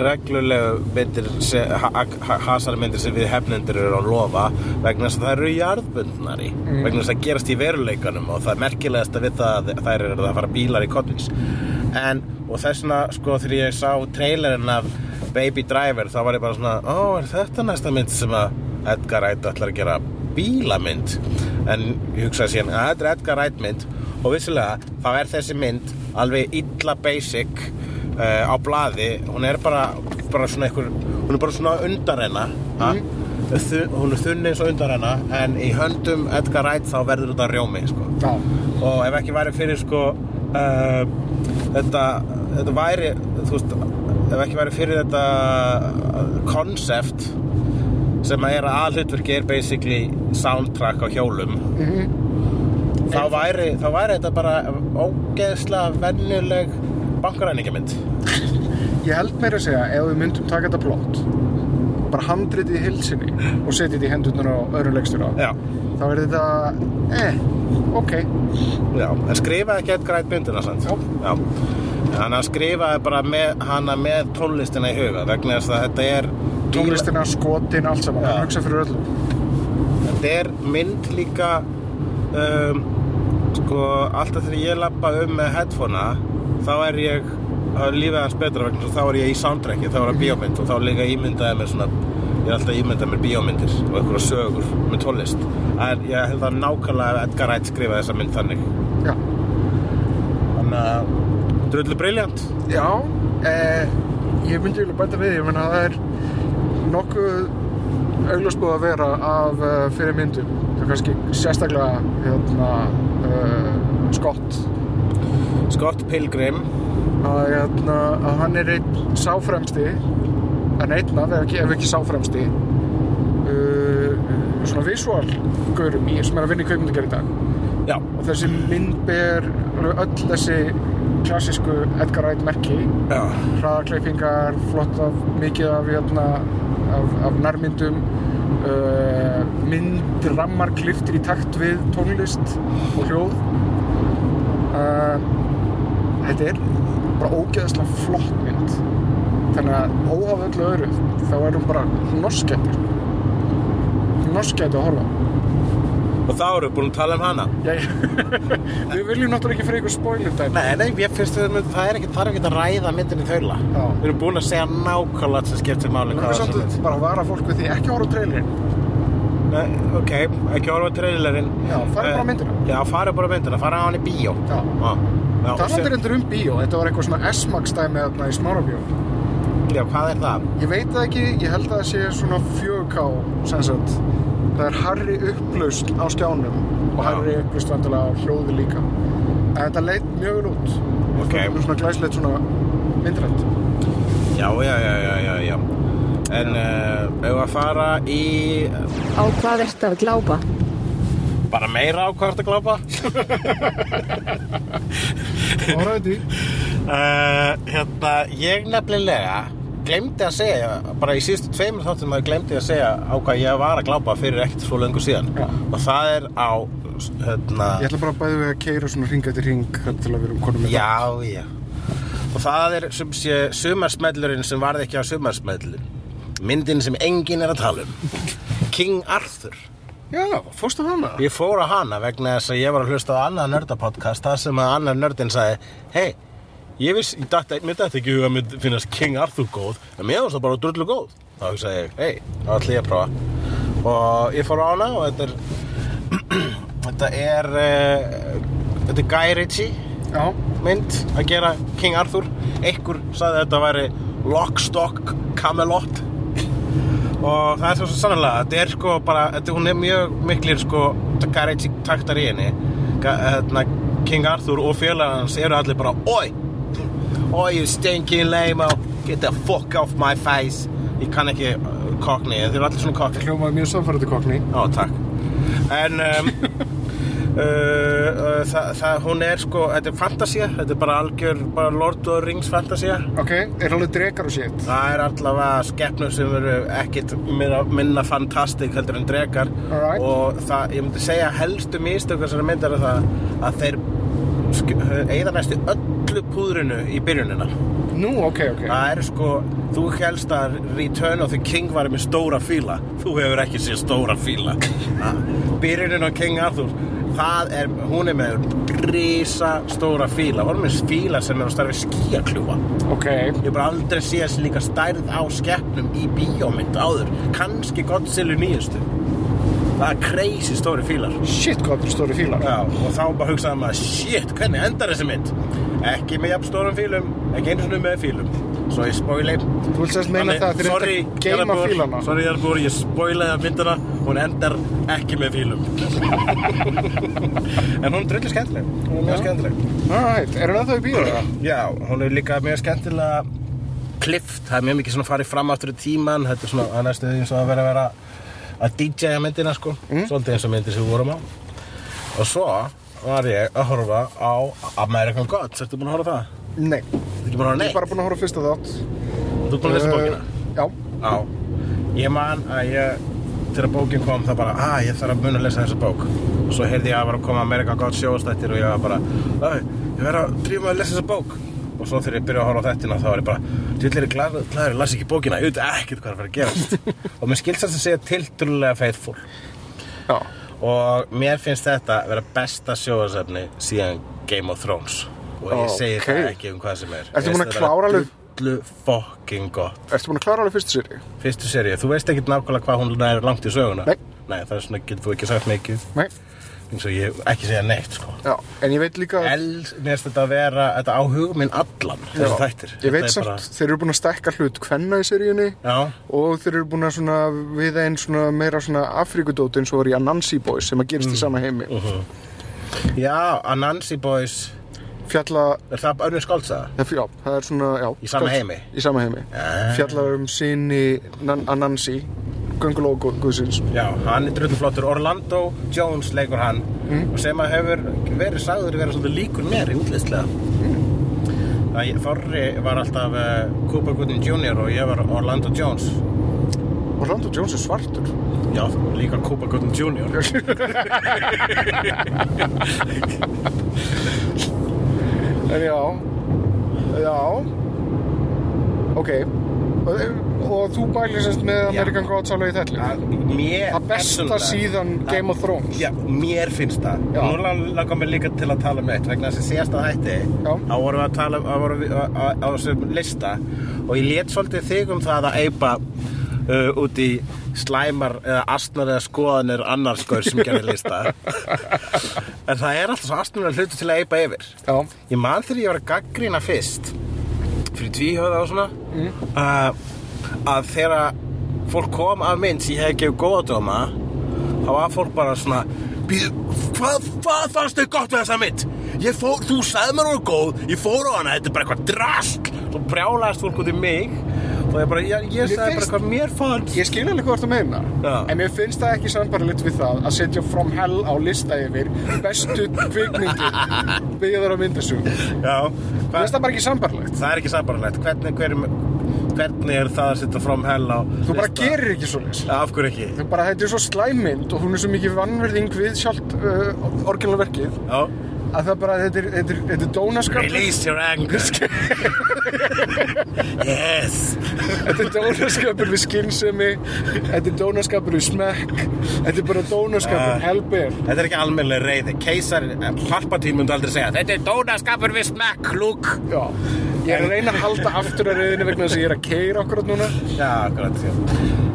S4: reglulegu myndir se- ha- ha- hasar myndir sem við hefnendur eru að lofa vegna þess að það eru jarðbundnari vegna þess að gerast í veruleikanum og það er merkilegast að við það að þær eru að fara bílar í kottins en og þess vegna sko þegar ég sá trailerinn af Baby Driver þá var ég bara svona ó er þetta næsta mynd sem að Edgar Wright ætlar að gera bílamynd en ég hugsaði síðan að þetta er Edgar Wright mynd. Og vissilega þá er þessi mynd alveg illa basic uh, á blaði hún er bara, bara svona einhver hún er bara svona undarrenna mm. hún er þunni eins og undarrenna en í höndum Edgar Wright þá verður þetta rjómi sko.
S3: já,
S4: og ef ekki væri fyrir sko uh, þetta, þetta væri veist, ef ekki væri fyrir þetta konsept sem að er að aðhlutverki er basically soundtrack á hjólum þá, væri, þá væri þetta bara ógeðslega venjuleg bankaræningamind
S3: ég held meira að segja ef við myndum taka þetta plott bara handritið í hilsinni og setja þetta í hendurnar á öðrum leikstjóra
S4: Já,
S3: þá er þetta, eh, ok
S4: já, en skrifaði ekki Edgar Wright myndina sant? Já. Þannig að skrifaði bara með, hana með tónlistina í huga vegna þess að þetta er
S3: tónlistina, skotin, allt saman,
S4: Já.
S3: hann hugsa fyrir öllum
S4: Þetta er mynd líka um, sko, alltaf þegar ég lappa um með headphonea þá er ég er lífið hans betra vegna að þá er ég í soundtracki þá er það bíómynd og þá líka ímyndaði mér svona ég er alltaf að ímynda mér bíómyndir og einhverja sögur með tónlist. En ég held að nákvæmlega Edgar Wright skrifaði þessa mynd þannig.
S3: Já,
S4: þannig að drullu briljant
S3: já eh, ég myndi vilja bæta við ég menna það er nokkuð augljósbúð að vera af uh, fyrir myndum. Það er kannski sérstaklega hérna, uh, Scott
S4: Scott Pilgrim.
S3: Að, hérna, að hann er einn sáfremsti en einn af, ef ekki, ef ekki sáfremsti uh, svona visual gaurum í sem er að vinna í kveikmyndagerð í dag.
S4: Já,
S3: og þessi mynd ber öll þessi klassísku Edgar Wright merki.
S4: Já,
S3: hraðakleipingar, flott af mikið af, hérna, af, af nærmyndum uh, mynd rammar kliftir í takt við tónlist og hljóð. Uh, þetta er bara ógeðslega flott mynd. Þannig að óhaf öllu öðru þá er hún bara norskætti norskætti að horfa
S4: og þá eru búin að tala um hana.
S3: Já, já. við viljum náttúrulega ekki fyrir ykkur spoiler dæmi
S4: Nei, nei, ég finnst að það er ekki, er ekki að ræða myndin í þaula. Við erum búin að segja nákvæmlega sem skiptir máli
S3: Við að bara vara fólk við því ekki að horfa á trailerinn.
S4: Nei, ok, ekki horfa trailerinn.
S3: Já, farið bara myndina.
S4: Já, farið bara myndina, farið á hann í bíó.
S3: Já.
S4: Já, já, og
S3: Talandi
S4: sem-
S3: reyndur um bíó, þetta var eitthvað svona S-Max dæmi þarna í Smárabíó.
S4: Já, hvað er það?
S3: Ég veit það ekki, ég held að það sé svona 4K sem sagt. Það er harri upplaust á skjánum og harri upplaust vantilega á hljóði líka. En þetta leit mjög vel út.
S4: Ok.
S3: Það er svona glæslegt svona myndrætt
S4: Já, já, já, já, já, já. En uh, ef að fara í
S5: Á hvað ertu að glápa?
S4: Bara meira á hvað ertu að glápa.
S3: Alrighty
S4: uh, Hérna, ég nefnilega glemdi að segja, bara í síðustu tveimur þáttum að glemdi að segja á hvað ég var að glápa fyrir ekkert svo löngu síðan.
S3: Já.
S4: og það er á hérna,
S3: Ég ætla bara að bæði við að keira svona ringa til ring til að við erum konum
S4: Já, já. Og það er sem sé sumarsmellurinn sem varði ekki á sumarsmellin Myndin sem enginn er að tala um. King Arthur
S3: Já, fórstu hana?
S4: Ég fór á hana vegna þess að ég var að hlusta á annað nördapodcast þar sem að annar nördin sagði Hei, ég viss, ég datt, mér dætti ekki huga að mér finnast King Arthur góð en mér finnst það bara drullu góð. Þá hugsaði ég, hei, þá ætla ég að prófa. Og ég fór á hana og þetta er Þetta er uh, þetta er Guy Ritchie
S3: Já,
S4: mynd að gera King Arthur. Einhver sagði að þetta væri Lock, Stock, Camelot og það er svo sannlega þetta er sko bara, þetta, hún er mjög miklir sko, Ritchie taktar í henni. Hérna, King Arthur og félagans eru allir bara Oi, oi you stinking lame get the fuck off my face. Ég kann ekki uh, cockney, þeir eru allir svona cockney.
S3: Hljómaði mjög samfærandi kokni.
S4: Já, takk. En um, uh, uh, það, það, hún er sko, þetta er fantasía Þetta er bara algjör, bara Lord of the Rings fantasía
S3: Ok, er alveg drekar og shit.
S4: Það er allavega skepnur sem eru ekkit minna, minna fantastik heldur en drekar
S3: Alright.
S4: Og það, ég myndi segja helstu mistök þessari myndar er það að þeir eigða næstu öllu púðrinu í byrjunina
S3: Nú, ok, ok.
S4: Það er sko, þú helst að Return of the King var með stóra fíla Þú hefur ekki séð stóra fíla Byrjunin á King Arthur er, hún er með risa stóra fíla Hún er með fíla sem er á starfi skíakljúfa
S3: Ok,
S4: Ég bara aldrei séð þessi líka stærð á skeppnum í bíómynd áður Kannski Godzilla nýjustu Það er crazy stóri fílar
S3: shit hvað er stóri fílar.
S4: Já, og þá bara hugsaði maður, shit, hvernig endar þessi mynd? Ekki með jafn stórum fílum, ekki einu svona með fílum. Svo ég spoilei.
S3: Að
S4: sorry,
S3: að fílana?
S4: Sorry, Jarabor, ég spoilaði að myndina, hún endar ekki með fílum. en hún er drullu skemmtileg, hún er mjög skemmtileg.
S3: Alright, er ennþá í bíó það?
S4: Já, hún er líka mjög skemmtilega klift, það er mjög mikið svona farið fram aftur í tíman, þetta er svona að næstu eins og að vera að vera að DJ-a myndina sko, svolítið eins og myndir sem við vorum á og svo var ég að horfa á American Gods, ertu búin að horfa á það?
S3: Nei,
S4: að
S3: ég er bara búin að horfa á fyrsta þátt.
S4: Þú ert búin að lesa bókina?
S3: Uh, Já,
S4: Já, ég man að ég þegar bókin kom það bara, að ég þarf að muna að lesa þessa bók. Og svo heyrði ég að var að koma American Gods sjóðstættir og ég var bara, "Æ, ég verð að mig að lesa þessa bók. Og svo þegar ég byrjaði að horfa á þettina þá var ég bara, er ég glaður, ég las ekki bókina, ég veit ekkert hvað er að fara að gerast. Og mér skilst þess að segja tiltrúlega faithful.
S3: Já.
S4: og mér finnst þetta vera besta sjóðsefni síðan Game of Thrones. Og ég segi
S3: Ok.
S4: það ekki um hvað sem er.
S3: Ertu búin að klára alveg-
S4: drullu fucking gott.
S3: Ertu búin að klára alveg fyrstu séri?
S4: Fyrstu seríu, þú veist ekkert nákvæmlega hvað hún er langt í söguna?
S3: Nei.
S4: Nei, það er svona, getur þú ekki sagt mikið?
S3: Nei.
S4: eins og ég ekki segja neitt, sko.
S3: Já, en ég veit líka...
S4: Els, finnst þetta að vera, þetta á hugminn allan þessi
S3: Já,
S4: þættir.
S3: Ég veit
S4: Þetta er
S3: samt,
S4: bara-
S3: þeir eru búin að stækka hlut kvenna í seríunni
S4: Já,
S3: og þeir eru búin að svona við einn svona meira svona Afrikudót eins og var í Anansi Boys sem að gerist
S4: Mm.
S3: í sama heimi.
S4: Já, Anansi Boys
S3: fjalla,
S4: Er það önnur skáltsaða?
S3: já, það er svona já,
S4: Í sama heimi?
S3: í sama heimi
S4: Ah.
S3: fjalla um sinni Nan- Anansi göngulógu guðsins
S4: Já, hann er drulluflottur Orlando Jones leikur hann
S3: Mm.
S4: og sem að hefur verið sagður vera svolítið líkur mér í útlistlega mm. Það Þorri var alltaf uh, Cooper Gooding Jr. og ég var Orlando Jones
S3: Orlando Jones er svartur
S4: Já, líka Cooper Gooding Jr.
S3: en já. Já. Ok. Og, og þú bælir semst með American Gods alveg í þellu
S4: Mér
S3: það besta síðan Game of Thrones.
S4: Já, mér finnst það.
S3: Já.
S4: Nú lang- langar mér líka til að tala um eitt vegna þess að síðasta hætti
S3: Já.
S4: þá vorum við að tala um þá vorum við á, þessum lista. Og ég lét svolítið þig um það að eipa uh, út í slæmar eða astnar eða skoðanir annars skoður sem gerir lista en það er alltaf svo astnar hluti til að eipa yfir
S3: já,
S4: Ég man þegar ég var að gaggrina fyrst fyrir tvíhjóða og svona
S3: Mm.
S4: uh, að þegar fólk kom af mynd sem ég hef gefið góða dóma þá var fólk bara svona "Bíddu, hvað, hvað fannst þau gott við þessa mynd? Ég fór, þú sagði mér hún var góð ég fór á hana, þetta er bara eitthvað drast svo brjálaðist fólk út í mig og ég bara, ég, ég sagði
S3: finnst-
S4: bara hvað mér fannst.
S3: Ég skil alveg hvað þú meina.
S4: Já.
S3: en mér finnst það ekki sambarlegt við það að setja From Hell á lista yfir bestu kvikmyndir byggðar á finnst það bara ekki sambarlegt
S4: það er ekki sambarlegt hvernig, hver, hvernig er það að setja from hell á
S3: þú bara
S4: lista?
S3: gerir ekki svo
S4: Af hverju ekki?
S3: Þú bara, er svo slæmynd og hún er svo mikið vannverðing við sjálft uh, orginalverkið.
S4: Já
S3: að það bara, þetta er, þetta er, þetta er dónaskap
S4: Release your anger. Yes.
S3: Þetta er dónaskapur við skynsemi þetta er dónaskapur við smekk þetta er bara dónaskapur,
S4: Ah.
S3: helber
S4: Þetta er ekki almennlega reyði Keisar, Palpatine myndi aldrei segja. Þetta er dónaskapur við smekk, lúk
S3: já, Ég er að reyna að halda aftur að reyðinu vegna þess að ég er að keira okkur núna.
S4: Já, akkurat já.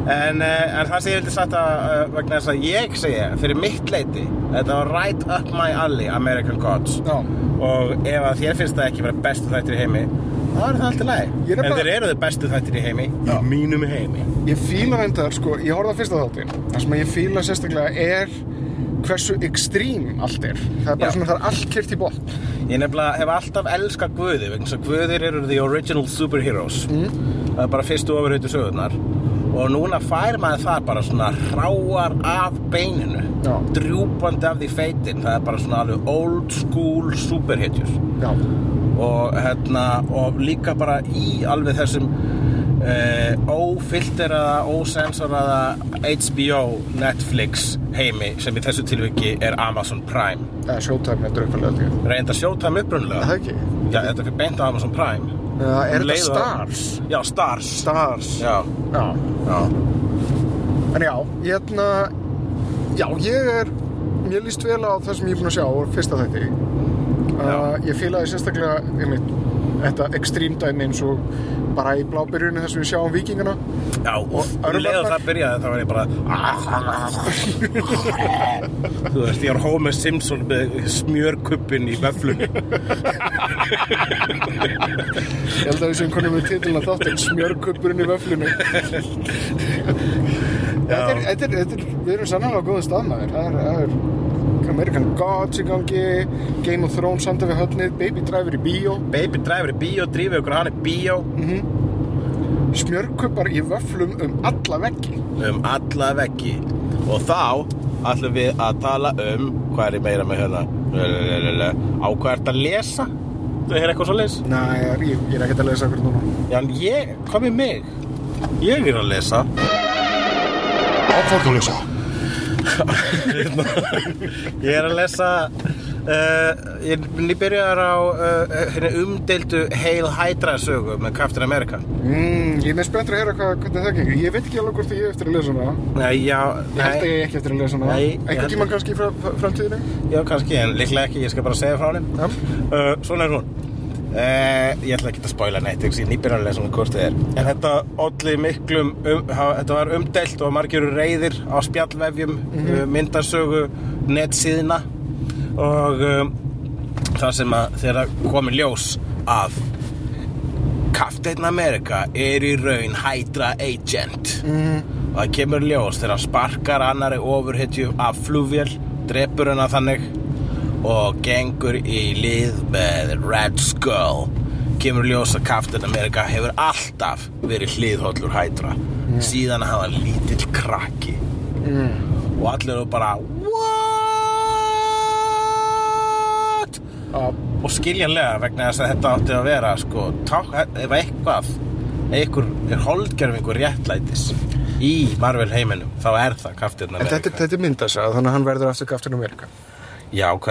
S4: En, uh, en það sem ég vildi sagt að uh, vegna þess að ég segja fyrir mitt leiti þetta var right up my alley American Gods
S3: Já.
S4: og ef að þér finnst það ekki vera bestu þættir í heimi þá er það alltaf læg en
S3: bara-
S4: þeir eru þið bestu þættir í heimi
S3: Já.
S4: í mínum heimi
S3: Ég fíla reyndar, sko, ég horfði á fyrsta þáttin. Það sem ég fíla sérstaklega er hversu ekstrím allt er. Það er bara
S4: Já.
S3: svona, það er allt kyrt í botn.
S4: Ég nefnilega hef alltaf elskað Guði vegna þess að Guðir eru the original superheroes Það er bara fyrstu ofurhautu sögurnar og núna fær maður það bara svona hráar af beininu
S3: Já.
S4: drjúpandi af því feitin það er bara svona alveg old school superhetjur
S3: Já.
S4: og, hérna, og líka bara í alveg þessum Eh, uh, ófilteraða, ósensoraða HBO, Netflix heimi sem í þessu tilviki er Amazon Prime.
S3: Eða Showtime er dröfnlega líka.
S4: Reynda Showtime upprunlega.
S3: Það ekki.
S4: Já, þetta fyrir beint á Amazon Prime.
S3: Já, er þetta Stars?
S4: Já, Stars.
S3: Stars.
S4: Já.
S3: Já.
S4: já.
S3: En já, ég hérna, já, ég er, mér líst vel á það sem ég er búinn að sjá fyrsta þetta. Uh, ég fýlaði sérstaklega, ég meit, þetta ekstrím dæmi eins og bara í blábyrjunni þar sem við sjáum vikingana.
S4: Já, og um
S3: örvarnar?
S4: það byrjaði þá var ég bara Þú veist, ég var Homer Simpson með smjörkuppin í vöflunni
S3: Ég held að við sem konum við titilna þáttinn smjörkuppurinn í vöflunni. þetta er, þetta er, þetta er, við erum sannlega á góða staðmaður. Það er, það er American Gods í gangi, Game of Thrones af við höfnið, Baby Driver í bíó,
S4: Baby driver í bíó, drífið okkur hann í bíó.
S3: Smjörkuppar í vöflum um alla veggi.
S4: um alla veggi. Og þá ætlum við að tala um hvað er ég meira með hérna? Á hvað ert að lesa? Þú er eitthvað svo leys
S3: Næ, ég, ég, er ekkert að lesa okkur núna.
S4: já en ég, hvað með mig? Ég er að lesa.
S3: Áfórk að lesa.
S4: Ég er að lesa uh, ég er nýbyrjaðar á uh, hérna umdeildu Hail Hydra sögu með Captain America
S3: Mm, ég er með spenntur að heyra hvað, hvernig það gengur. Ég veit ekki alveg hvort ég er eftir að lesa hana.
S4: nei, já,
S3: Ég held að ég er ekki eftir að lesa hana. Einhvern tímann kannski í fra, fra, framtíðinni.
S4: já kannski en líklega ekki, ég skal bara segja frá henni
S3: Já.
S4: uh, svona er hún uh, ég ætla ekki að spoila neitt ég að lesa hún hvort þið er. En þetta olli miklum um, þetta var umdelt og margir reyðir á spjallvefjum mm myndasögu netsíðina og um, það sem að þeirra komi ljós að Captain America er í raun Hydra Agent. Og það kemur ljós þegar hann sparkar annari ofurhetju af flugvél drepur hana þannig og gengur í lið með Red Skull. Kemur ljós að Captain America hefur alltaf verið hliðhóllur Hydra. Síðan að hafa lítill krakki. Og allir eru bara What?
S3: Já,
S4: og skiljanlega vegna þess að þetta átti að vera sko, ták, ef eitthvað einhver er holdgerfingur réttlætis í Marvel heiminum þá er það Captain
S3: En
S4: America
S3: þetta, er- þetta er myndasa, þannig að hann verður aftur Captain America.
S4: Já, ok,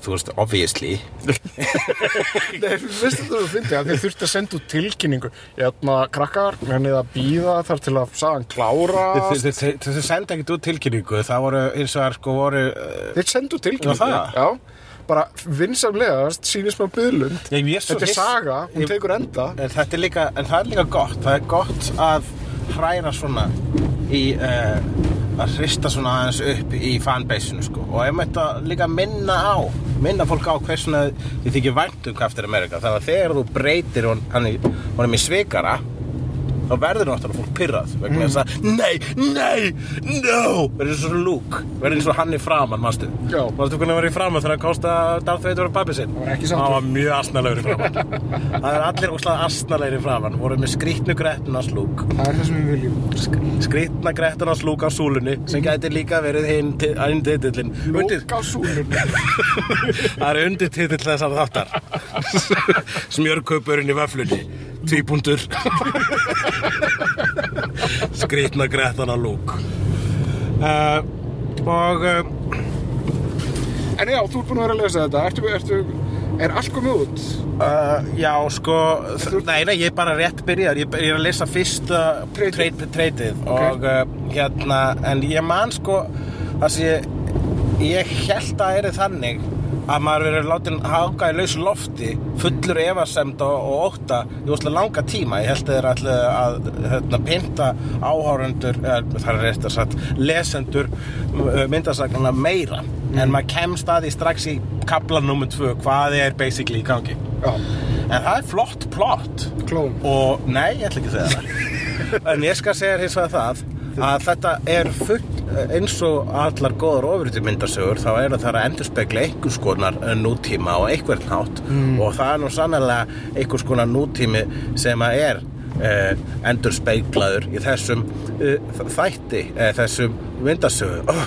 S4: þú veist, obviously
S3: Nei, veistu það að fyndi að þið þurfti að senda út tilkynningu. Ætla að krakkar, hann er að býða þar til að sagan klára.
S4: Þau senda ekkert út tilkynningu það voru eins og það sko voru uh,
S3: Þeir sendu út tilkynningu.
S4: Já, það?
S3: Já, bara vinsamlegast sýnist maður byðlund.
S4: Er
S3: Þetta er saga, hún
S4: Ég-
S3: tekur enda.
S4: en, þetta er líka, en það er líka gott það er gott að hræra svona í uh, að hrista svona aðeins upp í fanbaseinu sko. og ef maður þetta líka minna á minna fólk á hvers svona þið þykir vænt um Captain America þannig að þegar þú breytir honum í svikara þá verður náttúrulega fólk pyrrað vegna þess að nei, nei, no! Verður eins og Luke, verður eins og hann í framan mástu, mástu hvernig var í framan þegar hann kosta Darth Vader og pappi sinn?
S3: Það var
S4: mjög asnalegur í framan. Það er allir óslega asnalegir í framan voru með skrýtnu grettuna slúk
S3: Það er það sem við viljum.
S4: skrýtna grettuna slúk á súlunni sem gæti líka verið hinn til- hinn titillin undir,
S3: Lók á súlun.
S4: það er undir titill þessar þáttar. Smjörkaupurinn í vöflunni tvípundur skrýtna grettuna lúk uh, og uh,
S3: En já, þú ert búin að vera að lesa þetta. Ertu, ertu, er allt komið út?
S4: Uh, já, sko, þ- nei, nei, ég er bara rétt byrjar, ég ég er að lesa fyrsta
S3: Treytið.
S4: treytið, treytið
S3: Ok.
S4: og uh, hérna, en ég man sko, það sem ég, ég held að er þannig að maður verið látin hanga í lausu lofti fullur efasemd og, ótta í óslega langa tíma. Ég held að þeir ætla að hérna, pinta áhárendur það er að sagt lesendur myndasagnana meira. En maður kemst að því strax í kapla nummer tvö hvað er basically í gangi.
S3: Já,
S4: en það er flott plott.
S3: Klón.
S4: og nei, ég ætla ekki að segja það. En ég skal segja hins vegar það að þetta er full eins og allar góðar ofriti myndasögur þá er það að endurspegla einhvers konar nútíma og einhvern hátt og það er nú sannlega einhvers konar nútími sem að er uh, endurspeglaður í þessum uh, þætti, uh, þessum myndasögu oh,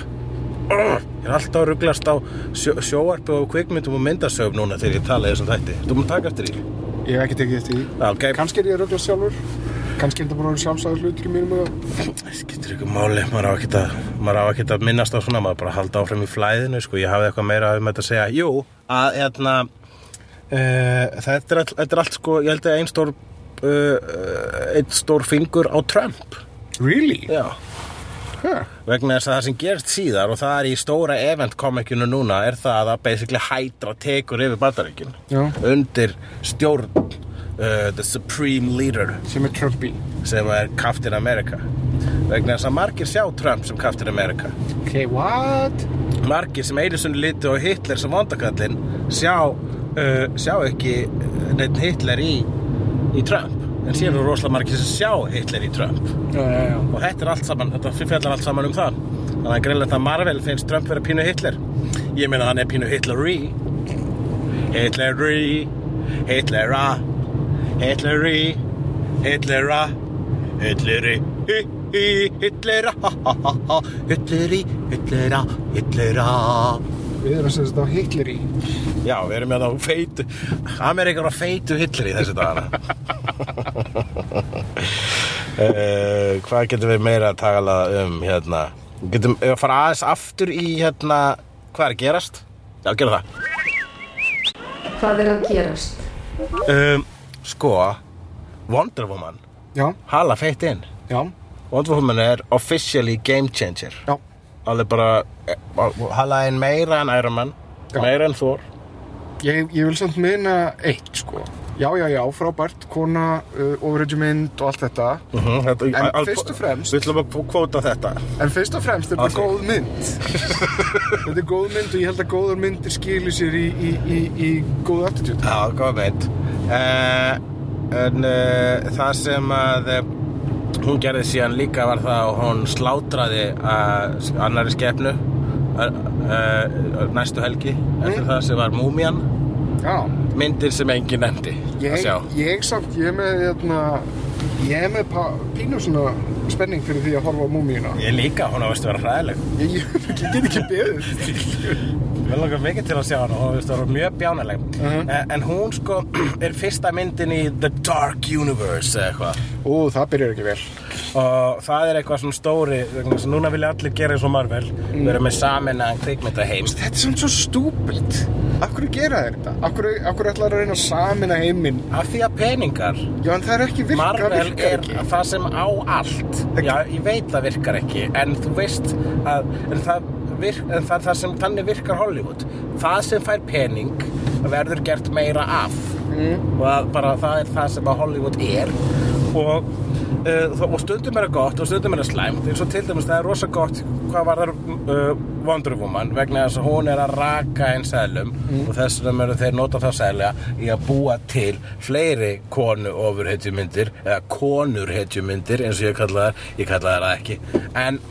S4: oh, ég er alltaf að ruglast á sjó, sjóarpi og kvikmyndum og myndasögum núna þegar ég tala þessum þætti þú mun taka eftir því
S3: Ég hef ekki tekið eftir því.
S4: Já, ok.
S3: Kannski er ég að rögla sjálfur. Kannski er þetta bara sjálfsæður hlutur í mínum.
S4: Það skiptir ykkur máli, maður á ekki að, ekki að minnast á svona, maður bara að halda áfram í flæðinu, sko, ég hafði eitthvað meira um þetta að segja. Jú, að, hérna, uh, þetta, er all, þetta er allt, sko, ég held að einn stór, uh, einn stór fingur á Trump.
S3: Really?
S4: Já.
S3: Huh.
S4: Vegna þess að það sem gerst síðar og það er í stóra event-komikinu núna er það að basically Hydra tekur yfir bandaríkin
S3: Já.
S4: undir stjórn uh, the supreme leader
S3: Sem er Trumpy.
S4: sem er Captain America. Vegna þess að margir sjá Trump sem Captain America.
S3: Ok, what?
S4: margir sem sinni litu á Hitler sem vondakallinn sjá, uh, sjá ekki neitt Hitler í, í Trump. En síðan eru rosalega margir sem sjá Hitler í Trump.
S3: Já, já, já.
S4: og þetta er allt saman, þetta fjallar allt saman um það. Þannig að greinlega að Marvel finnst Trump vera pínu Hitler. Ég meina hann er pínu Hitleri Hitleri Hitlera Hitleri Hitlera Hitleri hi, hi, Hitlera ha, ha, ha, ha. Hitleri Hitlera Hitlera
S3: Við erum sem sagt á Hitler í.
S4: Já, við erum með það á feitu Amerikar á feitu Hitler í þessu dagana uh, Hvað getum við meira að tala um hérna Getum við að fara aðeins aftur í hérna Hvað er að gerast? Já, gera það
S5: Hvað er að gerast?
S4: um, Sko Wonder Woman
S3: Já,
S4: Hala feitt inn
S3: já,
S4: Wonder Woman er officially game changer
S3: já.
S4: Alveg bara eh, Hala inn meira en Iron Man
S3: Já.
S4: Meira en Thor
S3: Ég, ég vil samt meina eitt, sko. Já, já, já, frábært, kona, uh, ofurhættjumynd og allt þetta.
S4: uh -huh, þetta,
S3: En
S4: al-
S3: fyrst og fremst-
S4: Við ætlum að kvóta þetta
S3: En fyrst og fremst er þetta
S4: Ok.
S3: góð mynd. þetta er góð mynd og ég held að góður myndir skilir sér í, í, í, í góð attitude.
S4: Já, góð veit uh, En uh, það sem að uh, hún gerði síðan líka var það að hún slátraði annari skepnu uh, næstu helgi eftir það sem var Múmían
S3: Já,
S4: myndir sem enginn nefndi að
S3: ég,
S4: sjá.
S3: ég samt, ég með, hérna, ég er með pínu svona spenning fyrir því að horfa á múmíuna.
S4: Ég líka, hún á veist að vera hræðileg
S3: Ég, ég, ég get ekki beðið.
S4: Mér langar mikið til að sjá hana og veist, það var mjög bjánaleg
S3: Mhm.
S4: en, en hún sko er fyrsta myndin í The Dark Universe eða eitthvað
S3: Ú, það byrjar ekki vel.
S4: og það er eitthvað svona stóri að núna vilja allir gera eins og Marvel vera með saminnaðan kvikmyndaheim
S3: Þetta er samt svo. Af hverju gera þetta? Hverju ætlar að reyna að samina heiminn?
S4: af því að peningar
S3: Já, en það er ekki virka,
S4: Er
S3: ekki.
S4: það sem á allt Já, ég veit það virkar ekki en þú veist að en það, virk, en það, er það sem þannig virkar Hollywood það sem fær pening verður gert meira af mm. og bara það er það sem að Hollywood er og, uh, og stundum er það gott og stundum er það slæmt. Eins og til dæmis það er rosa gott hvað var það uh, Wonder Woman vegna þess að hún er að raka einn seðlum og þess vegna eru þeir nota þá seðlega í að búa til fleiri konu ofurhetjumyndir eða konurhetjumyndir eins og ég kalla það, ég kalla það ekki. En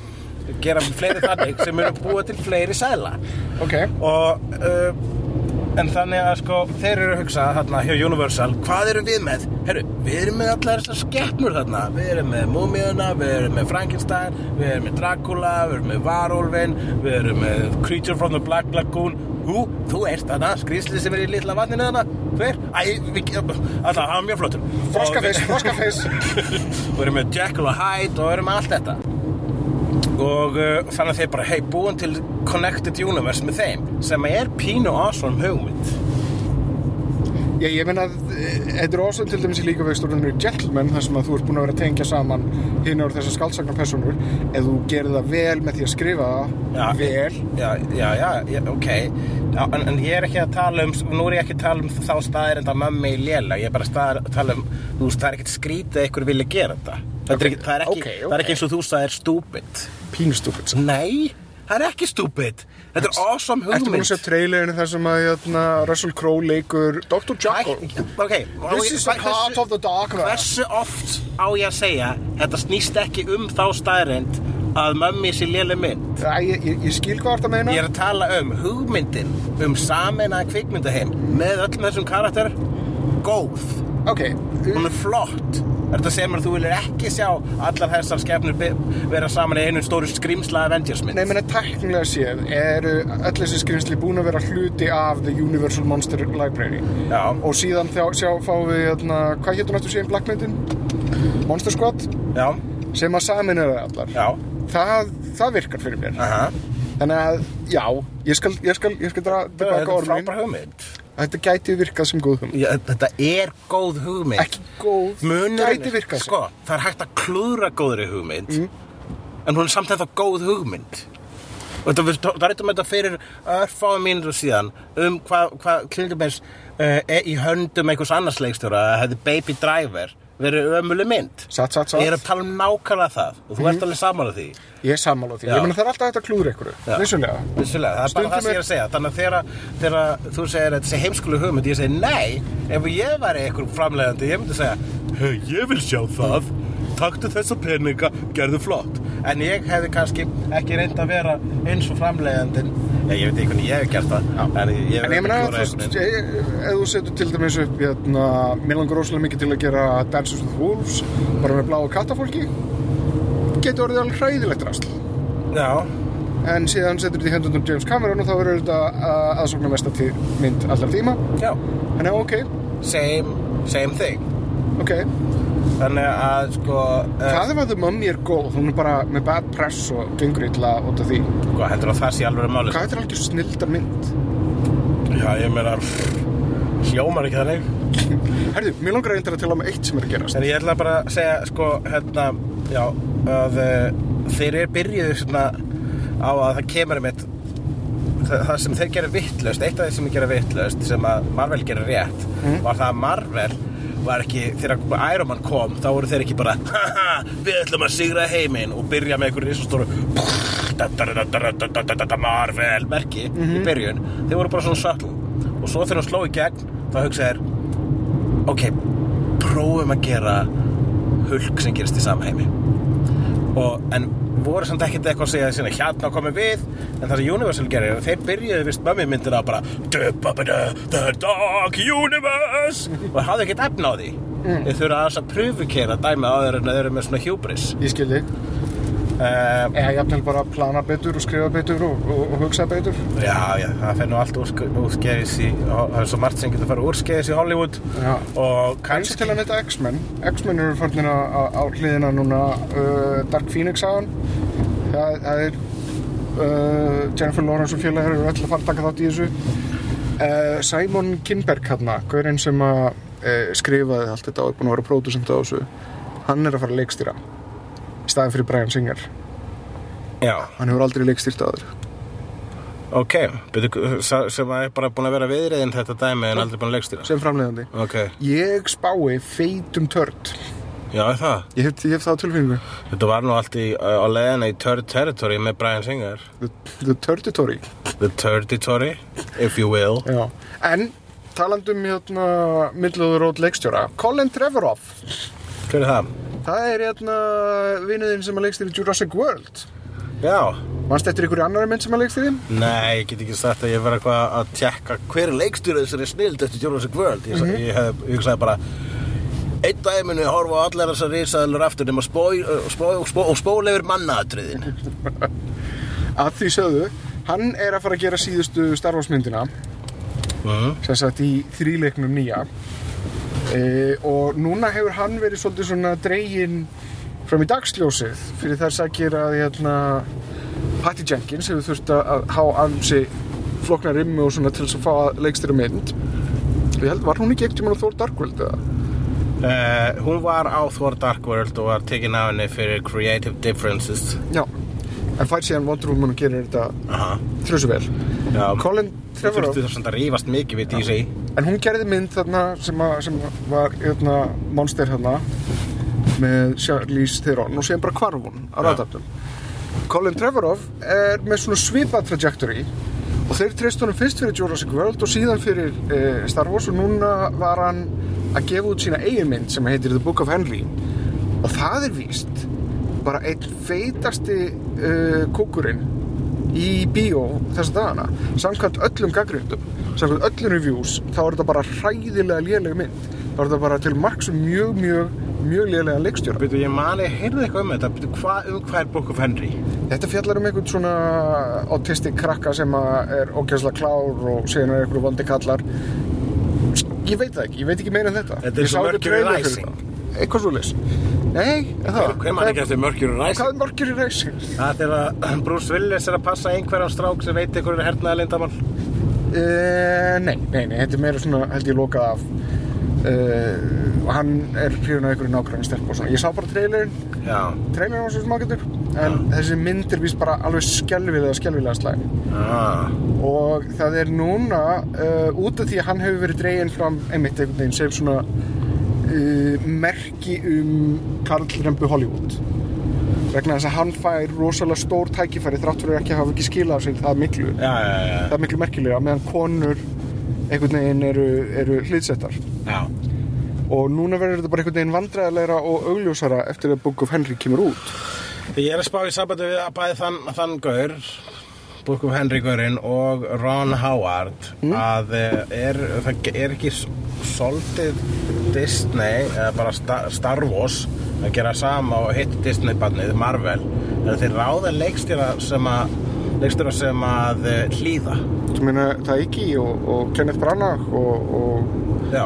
S4: gera fleiri þannig sem eru að búa til fleiri seðla.
S3: Ok.
S4: og uh, en þannig að sko þeir eru að hugsa þarna hjá Universal hvað erum við með? Herru, við erum með allar þessar skeppnur þarna við erum með Múmiuna, við erum með Frankenstein við erum með Dracula, við erum með Varulvin við erum með Creature from the Black Lagoon Hú, þú ert þarna, skrýsli sem er í litla vatninu þarna Hver? Æ, við, alltaf, hann var mjög flottur
S3: Froskafeis,
S4: Og-
S3: froskafeis.
S4: og erum með Jekyll og Hyde og erum með allt þetta og uh, þannig að þeir bara hei, búin til Connected Universe með þeim sem er pínu awesome hugmynd.
S3: Já, ég meina, eh, þetta er ósönd til dæmis í líka vegstórunir Gentleman, þar sem að þú ert búin að vera að tengja saman hinn og þessar skaldsagnar personur, ef þú gerir það vel með því að skrifa
S4: Já,
S3: vel,
S4: Já, já, já, ok. Já, en, en ég er ekki að tala um nú er ég ekki að tala um þá staðir en það mömmi í léla ég er bara að tala um þú veist, það er ekkert skrítið að ykkur vilja gera þetta Þetta er ekki, það, er ekki,
S3: Ok,
S4: það er ekki eins og þú sagðir stúpid
S3: pínustúpid.
S4: Nei, það er ekki stúpid Þetta er awesome
S3: Ertu búin að
S4: hugmynd
S3: sjá trailerinu þar sem að hérna, Russell Crowe leikur Dr. Jekyll?
S4: Æ, Ok,
S3: This is a part of the dark web.
S4: Hversu oft á ég að segja Þetta snýst ekki um þá staðrind að mömmi sé léleg mynd
S3: Æ, ég, ég, ég skil hvað þetta meina.
S4: Ég er að tala um hugmyndin um sameinaða kvikmyndaheim með öllum þessum karakter góð,
S3: Ok,
S4: hún er flott Er þetta sem að þú viljir ekki sjá allar þessar skefnur be- vera saman í einu stóru skrýmsla Avengers mynd?
S3: Nei, menn að teknilega séð eru öll þessi skrinsli búin að vera hluti af The Universal Monster Library.
S4: Já.
S3: og síðan þjá, sjá, fáum við hérna, hvað hétur náttúrulega síðan Blackmyndin? Monster Squad?
S4: Já,
S3: sem að samin eru allar.
S4: Já,
S3: það, það virkar fyrir mér.
S4: Aha.
S3: Þannig að, já, ég skal, ég skal, ég skal dra
S4: Þetta
S3: tilbaka
S4: er
S3: orðin
S4: frábær hugmynd
S3: þetta gæti virkað sem góð hugmynd.
S4: Já, Þetta er góð hugmynd.
S3: Ekki góð,
S4: Munurinn-
S3: gæti virkað sem
S4: Sko, það er hægt að klúðra góðri hugmynd En hún er samt ennþá góð hugmynd. Og þetta, við það rættum þetta fyrir örfáum mínútur síðan Um hvað hva, klingumins uh, er í höndum einhvers annars leikstjóra að hefði Baby Driver verið ömuleg mynd.
S3: Satt, satt, satt.
S4: Ég er að tala um nákvæmlega það. Og þú ert alveg saman á því.
S3: Ég er sammála á því,
S4: Já.
S3: ég meina það er alltaf að klúra ykkur
S4: Já.
S3: vissulega.
S4: Vissulega, það er bara það sem ég er að segja. Þannig að þegar, þú segir þetta sé heimskulu hugmynd Ég segi nei, ef ég væri einhver framleiðandi Ég myndi segja, hei, ég vil sjá það. Taktu þessa peninga, gerðu flott. En ég hefði kannski ekki reynd að vera eins og framleiðandinn. Ég, ég veit ekki hvernig ég hef gert það En ég, ég,
S3: En ég meina,
S4: klúðra
S3: þú veist, ég- ef þú setur til dæmis upp hérna, mér langar rosalega mikið til að gera Dances with Wolves, bara með bláa kattafólki getur orðið alveg hræðilegt rast
S4: Já,
S3: en síðan setur þetta í hendunum James Cameron og þá verður þetta aðsóknar mesta mynd allar tíma.
S4: Já,
S3: en ok,
S4: same, same thing.
S3: Ok.
S4: Þannig að sko uh,
S3: hvað ef að The Mummy er góð, hún er bara með bad press og gengur illa út af því.
S4: Hvað heldur að það sé alveg máli
S3: hvað þetta er alveg snildar mynd.
S4: Já, ég meina Hljómar ekki þannig
S3: herðu, mér langar reyndar að tala um eitt sem er að gerast.
S4: En ég ætla bara að segja, sko, hérna, já, að uh, þeir eru byrjuðu svona á að það kemur um eitt, það, það sem þeir gera vittlust, eitt af þeir sem gera vittlust, sem að Marvel gera rétt, var það að Marvel var ekki, þegar Iron Man kom, þá voru þeir ekki bara, haha, við ætlum að sigra heiminn og byrja með einhverju risastóru Marvel merki í byrjun, þeir voru bara svona subtle. Og svo þegar hún sló í gegn, þá hugsa þeir, ok, prófum að gera hulk sem gerist í samheimi. Og, en voru samt ekkert eitthvað að segja sinna, hérna komum við. En það sem Universal gerir, þeir byrjuðu vist mömmi myndina bara "Du-ba-ba-da, The Dark Universe. Og hafði ekkert efna á því. Þeir þurfa aðeins að pröfukera dæmi áður en þeir eru með svona hubris.
S3: Ég skildi,
S4: uh,
S3: eða jafnvel bara plana betur og skrifa betur og, og, og hugsa betur.
S4: Já, já, það fer nú allt úrskeiðis í, það er svo margt sem getur að fara úrskeiðis í Hollywood.
S3: Já.
S4: og kannski
S3: til að netta X-Men. X-Men eru farnir á, hliðina núna uh, Dark Phoenix sagan. Það, það er uh, Jennifer Lawrence og félagar eru öll að fara að taka þátt í þessu. Uh, Simon Kinberg hérna, gaurinn sem að skrifaði allt þetta og er búin að vera pródusent á þessu hann er að fara að leikstýra í staðin fyrir Brian Singer.
S4: Já,
S3: hann hefur aldrei leikstýrt áður.
S4: Ok, byrju, sem að er bara búin að vera viðriðin þetta dæmi en aldrei búin að leikstýra.
S3: Sem framleiðandi.
S4: Ok,
S3: ég spái feitum törd
S4: já, er það?
S3: Ég hef, ég hef það á tilfinningu.
S4: Þetta var nú allt í, á leiðina í Third Territory með Brian Singer.
S3: The, the Turditory
S4: The Territory, if you will.
S3: Já, en talandum hérna millöður leikstjóra Colin Trevorrow.
S4: Hver er það?
S3: Það er hérna vinuðinn sem að leikstýri Jurassic World.
S4: Já,
S3: Manst eftir ykkur annari mynd sem að leikstýri?
S4: nei, ég get ekki sagt að ég verð eitthvað að tjekka hver er leikstjóra þessari snild eftir Jurassic World. Ég, mm ég, hef, ég hugsaði bara Einn dag muni horfa á allar þessar risaðalur aftur nema og spóla yfir mannaatriðin.
S3: Að því sögðu, hann er að fara að gera síðustu Star Wars myndina.
S4: Mm.
S3: sem sagt í þríleiknum nýja e, og núna hefur hann verið svolítið svona dregin fram í dagsljósið fyrir þær sakir að hérna, Patty Jenkins hefur þurft að há ansi flokna rimmi og svona til þess að fá að leikstýra mynd Ég held, var hún ekki ekkert tímann á Thor Dark World eða?
S4: Uh, hún var á Thor Dark World og var tekin af henni fyrir Creative Differences
S3: Já. En fær síðan Wonder Woman og gerir þetta þrjusu vel.
S4: Já,
S3: Colin
S4: þú
S3: Trevorrow,
S4: þurftu þess að rífast mikið við DC
S3: en hún gerði mynd þarna sem, að, sem var hérna, monster hérna með Charlize Theron og síðan bara hvarf hún á raðdæftum. Colin Trevorrow er með svona svipað trajectory og þeir treyst honum fyrst fyrir Jurassic World og síðan fyrir uh, Star Wars og núna var hann að gefa út sína eigin mynd sem heitir The Book of Henry og það er víst bara einn feitasti uh, kúkurinn í bíó þessa dagana samkvæmt öllum gaggrindum samkvæmt öllum reviews þá er þetta bara hræðilega lélega mynd. Þá er þetta bara til marks um mjög mjög mjög lélega leikstjóra.
S4: Byrju, ég mani, heyrðu eitthvað um þetta. Byrju, hva, um hvað er Book of Henry?
S3: Þetta fjallar um einhvern svona autistic krakka sem að er ógæslega klár og síðan er einhverju vondi kallar. Ég veit það ekki, ég veit ekki meira en þetta.
S4: Þetta er svo
S3: sá
S4: Mercury
S3: Eitthvað svo leys Nei, er það?
S4: Hver man ekki eftir Mercury
S3: Hvað
S4: Rising?
S3: er Mercury Rising?
S4: Það er þegar Bruce Willis er að passa einhverjum strák sem veit einhverju er hernaða lindamál
S3: Uh, nei, nei, nei, þetta er meira svona held ég lokað af. Uh, og hann er hrifun af einhverju nákvæmni stelp og svona. Ég sá bara trailerinn,
S4: Já,
S3: trailerinn var svo smágetur en þessi mynd er víst bara alveg skelvilega, skelvilega slæm.
S4: Ah,
S3: og það er núna uh, út af því að hann hefur verið dreginn fram einmitt einhvern veginn sem svona uh, merki um Karl Rembu Hollywood. Vegna þess að hann fær rosalega stór tækifæri þrátt fyrir ekki að hafa ekki skilað sig það miklu.
S4: Já, já, já,
S3: það er miklu merkilega meðan konur einhvern veginn eru, eru hlýðsettar og núna verður þetta bara einhvern veginn vandræðilegra og augljósara eftir að Book of Henry kemur út.
S4: Ég er að spá í sambandi við að bæði þann, þann gaur Book of Henry gaurinn og Ron Howard að eh, er, það er ekki s- svolítið Disney eða bara Sta- Star Wars að gera sama og hitt Disney-barnið Marvel. En þeir ráða leikstjóra sem að leikstjóra sem að eh, hlýða?
S3: Þú meina Taiki og, og Kenneth Branagh og, og
S4: Já,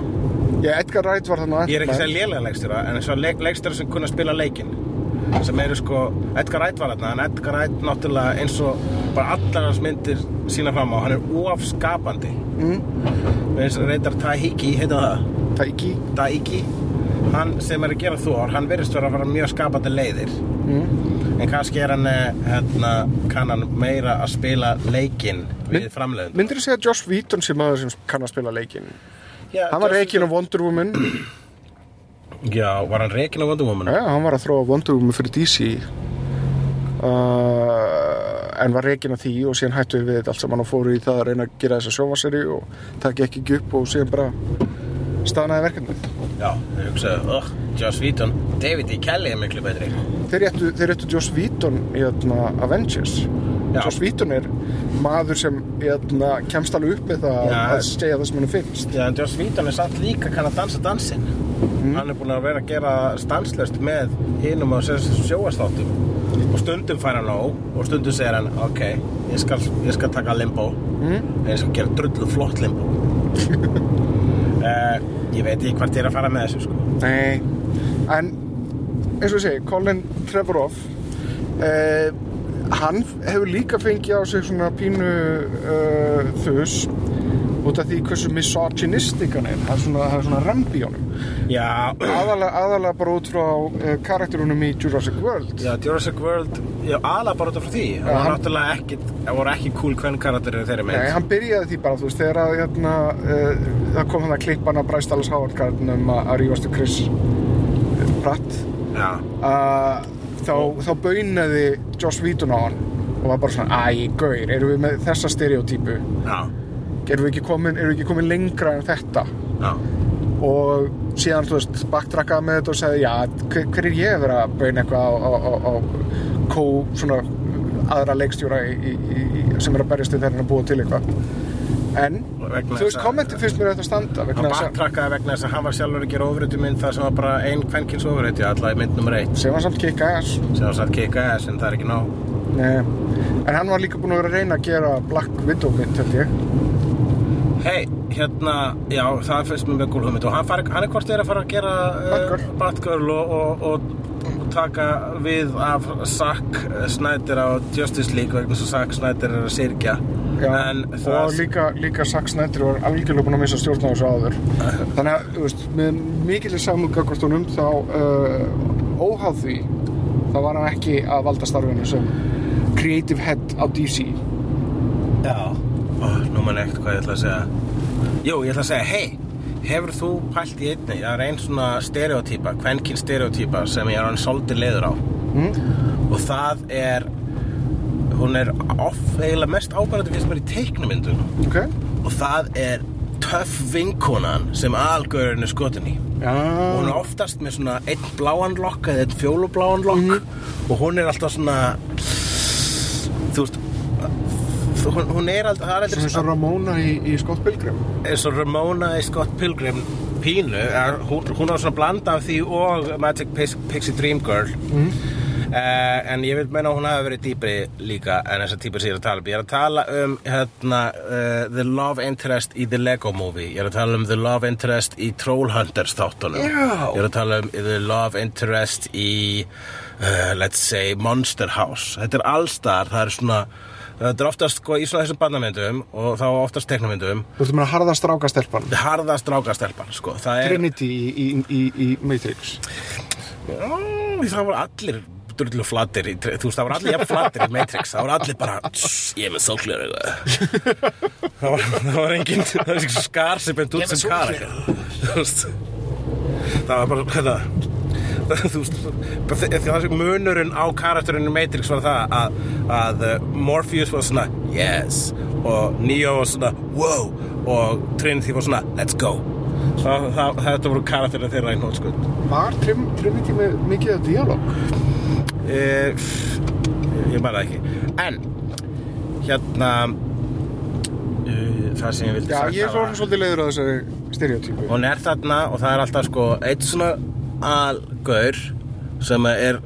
S3: já, Edgar Wright var þannig
S4: ég er ekki að segja lélega leikstjóra en eins og leik, leikstjóra sem kunna spila leikinn sem eru sko, Edgar Wright var þarna en Edgar Wright náttúrulega eins og bara allar hans myndir sína fram á hann er óafskapandi. Mm. eins og reyndar Tahiki heita það,
S3: Taiki
S4: Taiki hann sem er að gera Thor, hann verðist vera að fara mjög skapandi leiðir. Mm. en kannski er hann eh, hérna, kann hann meira að spila leikinn við
S3: Mynd-
S4: framleiðin
S3: Myndir þú segja Josh Whedon sé maður sem kann að spila leikinn?
S4: Já,
S3: Hann var reikinn á Wonder Woman
S4: Já, var hann reikin á Wonder Woman?
S3: Já, hann var að þróa Wonder Woman fyrir DC uh, En var reikinn á því og síðan hættu við þetta allt saman og fóru í það að reyna að gera þessa sjófaseri og það gekk ekki upp og síðan bara staðnaði verkefnið.
S4: Já, ég hugsaði, oh, Joss Whedon. David E. Kelly er miklu betri.
S3: Þeir réttu, Joss Whedon í Avengers
S4: Já.
S3: Joss Whedon er maður sem í þarna, kemst alveg upp með það
S4: Já.
S3: að segja það sem hann finnst.
S4: Já, en Joss Whedon er samt líka kann að dansa dansinn. Hann er búinn að vera að gera stanslöst með hinum á sjóastáttum og stundum fær hann nóg og stundum segir hann, ok, ég skal, ég skal taka limbo. Mm. en ég skal gera drullu flott limbo. Uh, Ég veit ekki ég er að fara með þessu sko.
S3: Nei, en eins og ég segi, Colin Trevorrow eh, hann hefur líka fengið á sig svona pínu uh, þus út af því hversu misogynistik hann er. Það er svona, svona rambi honum.
S4: Já,
S3: aðalega, aðalega bara út frá uh, karakterunum í Jurassic World.
S4: Já Jurassic World, aðla bara út af því. Það var
S3: hann-
S4: náttúrulega ekkit, það voru ekki cool hvern karakterir þeirri mynd.
S3: Nei, hann byrjaði því bara, þú veist, þegar að hérna, uh, það kom hann að klippan að Bryce Dallas Howard karakterunum að, að rífastu Chris Pratt.
S4: Já,
S3: að þá, þá baunaði Joss Whedon á hann og var bara svona, æ, gaur, erum við með þessa stereotypu?
S4: Já,
S3: erum við ekki komin, erum við ekki komin lengra en þetta?
S4: Já.
S3: Og síðan, þú veist, backtrackaði með þetta og sagði, já, hver, hver er ég að vera að bauna eitthvað á, á, á, á kó, svona aðra leikstjóra í, í, í, sem er að berjast þegar hann að búa til eitthvað en, þú veist,
S4: að-
S3: kommenti finnst mér þetta standa
S4: Hann
S3: að
S4: backtrackaði vegna þess að hann var sjálfur að gera ofrættu mynd þar sem var bara ein kvenkins ofrættu alla í mynd nummer eitt.
S3: Sem var samt kick ass.
S4: Sem var satt kika ass en það er ekki nóg.
S3: Nei. en hann var líka búinn að vera að reyna að gera Black Widow mynd, held ég.
S4: Hei, hérna, já, það finnst mér með gúl hugmynd. Og hann, hann er hvort er að fara að gera
S3: Batgirl.
S4: uh, Batgirl. Og, og, og taka við af Zack Snyder á Justice League vegna svo Zack Snyder er að syrkja En
S3: og
S4: það-
S3: líka, líka Zack Snyder var algjörlega búin að missa stjórn á þessu áður. Þannig að, þú veist, með mikilir samúð gagvastunum þá uh, óháð því þá var hann ekki að valda starfinu sem creative head á DC
S4: Já. Ó, Nú man ekkert hvað ég ætla að segja. Jú, ég ætla að segja, hei Hefur þú pælt í einni, það er ein svona stereotýpa, kvenkinn stereotýpa sem ég er hann svolítið leiður á. Og það er hún er off, eiginlega mest ábærandi finnst mér í teiknumyndun
S3: ok?
S4: og það er töff vinkonan sem algörun er skotin í.
S3: Já,
S4: og hún er oftast með svona einn bláan lokk eða einn fjólubláan lokk. Og hún er alltaf svona þú veist hún, hún er alltaf, það er
S3: svona og
S4: aldrei
S3: Ramona í, í Scott Pilgrim.
S4: Eins og Ramona í Scott Pilgrim pínu, er, hún, hún er svona blanda af því og Magic Pix, Pixie Dream Girl en ég vil meina að hún hafi verið dýpri líka en þessar típur sem ég er að tala um. Ég er að tala um hérna, uh, the love interest í The Lego Movie. Ég er að tala um the love interest í Trollhunters þáttunum.
S3: Já.
S4: ég er að tala um the love interest í uh, let's say Monster House. Þetta er allstar, það er svona þetta er oftast sko, í svona þessum barnamyndum og þá oftast teknamyndum
S3: Þú veist, maður harða strákastelpan
S4: harðast drákastelpan sko. það er
S3: Trinity í, í, í, í Matrix.
S4: Mm, það voru allir drullu flattir í, þú veist það voru allir jafn flattir í Matrix það voru allir bara "Tss, ég er með sólklur það var, það var engin það var engin skar sem bent út sem karakter Þú veist. það var bara það? Þú veist það sem munurinn á karakterinu í Matrix var það að, að uh, Morpheus var svona yes. Og Neo var svona wow og Trinity var svona let's go. Það, það, þetta voru karakterinu þeirra í nótskund
S3: Var Trin, Trinity með mikið af dialog?
S4: Eh, ég bara ekki en hérna uh, það sem ég vildi sagt
S3: ég er svona svolítið leiður á þessari stereotypu
S4: hún er þarna og það er alltaf sko eitt svona algaur sem er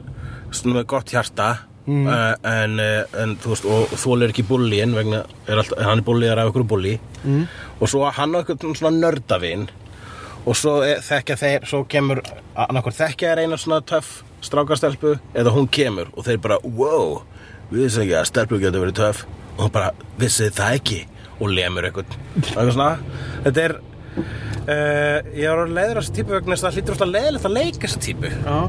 S4: svona með gott hjarta mm. en, uh, en þú veist og þólir ekki bullíin vegna er alltaf, hann er bullíðar af ykkur bulli mm. og svo hann á ykkur svona nördavinn og svo er- þekkja þeir svo kemur annarkur þekkja er eina svona töff strákastelpu eða hún kemur og þeir bara wow við þessum ekki að stelpu getur verið töff. Og hún bara vissið það ekki? Og lemur eitthvað eitthvað svona. Þetta er uh, ég var að leiður þessu típu vegna þess að það hlýtur alltaf leiðilegt að leika þessu típu.
S3: Já.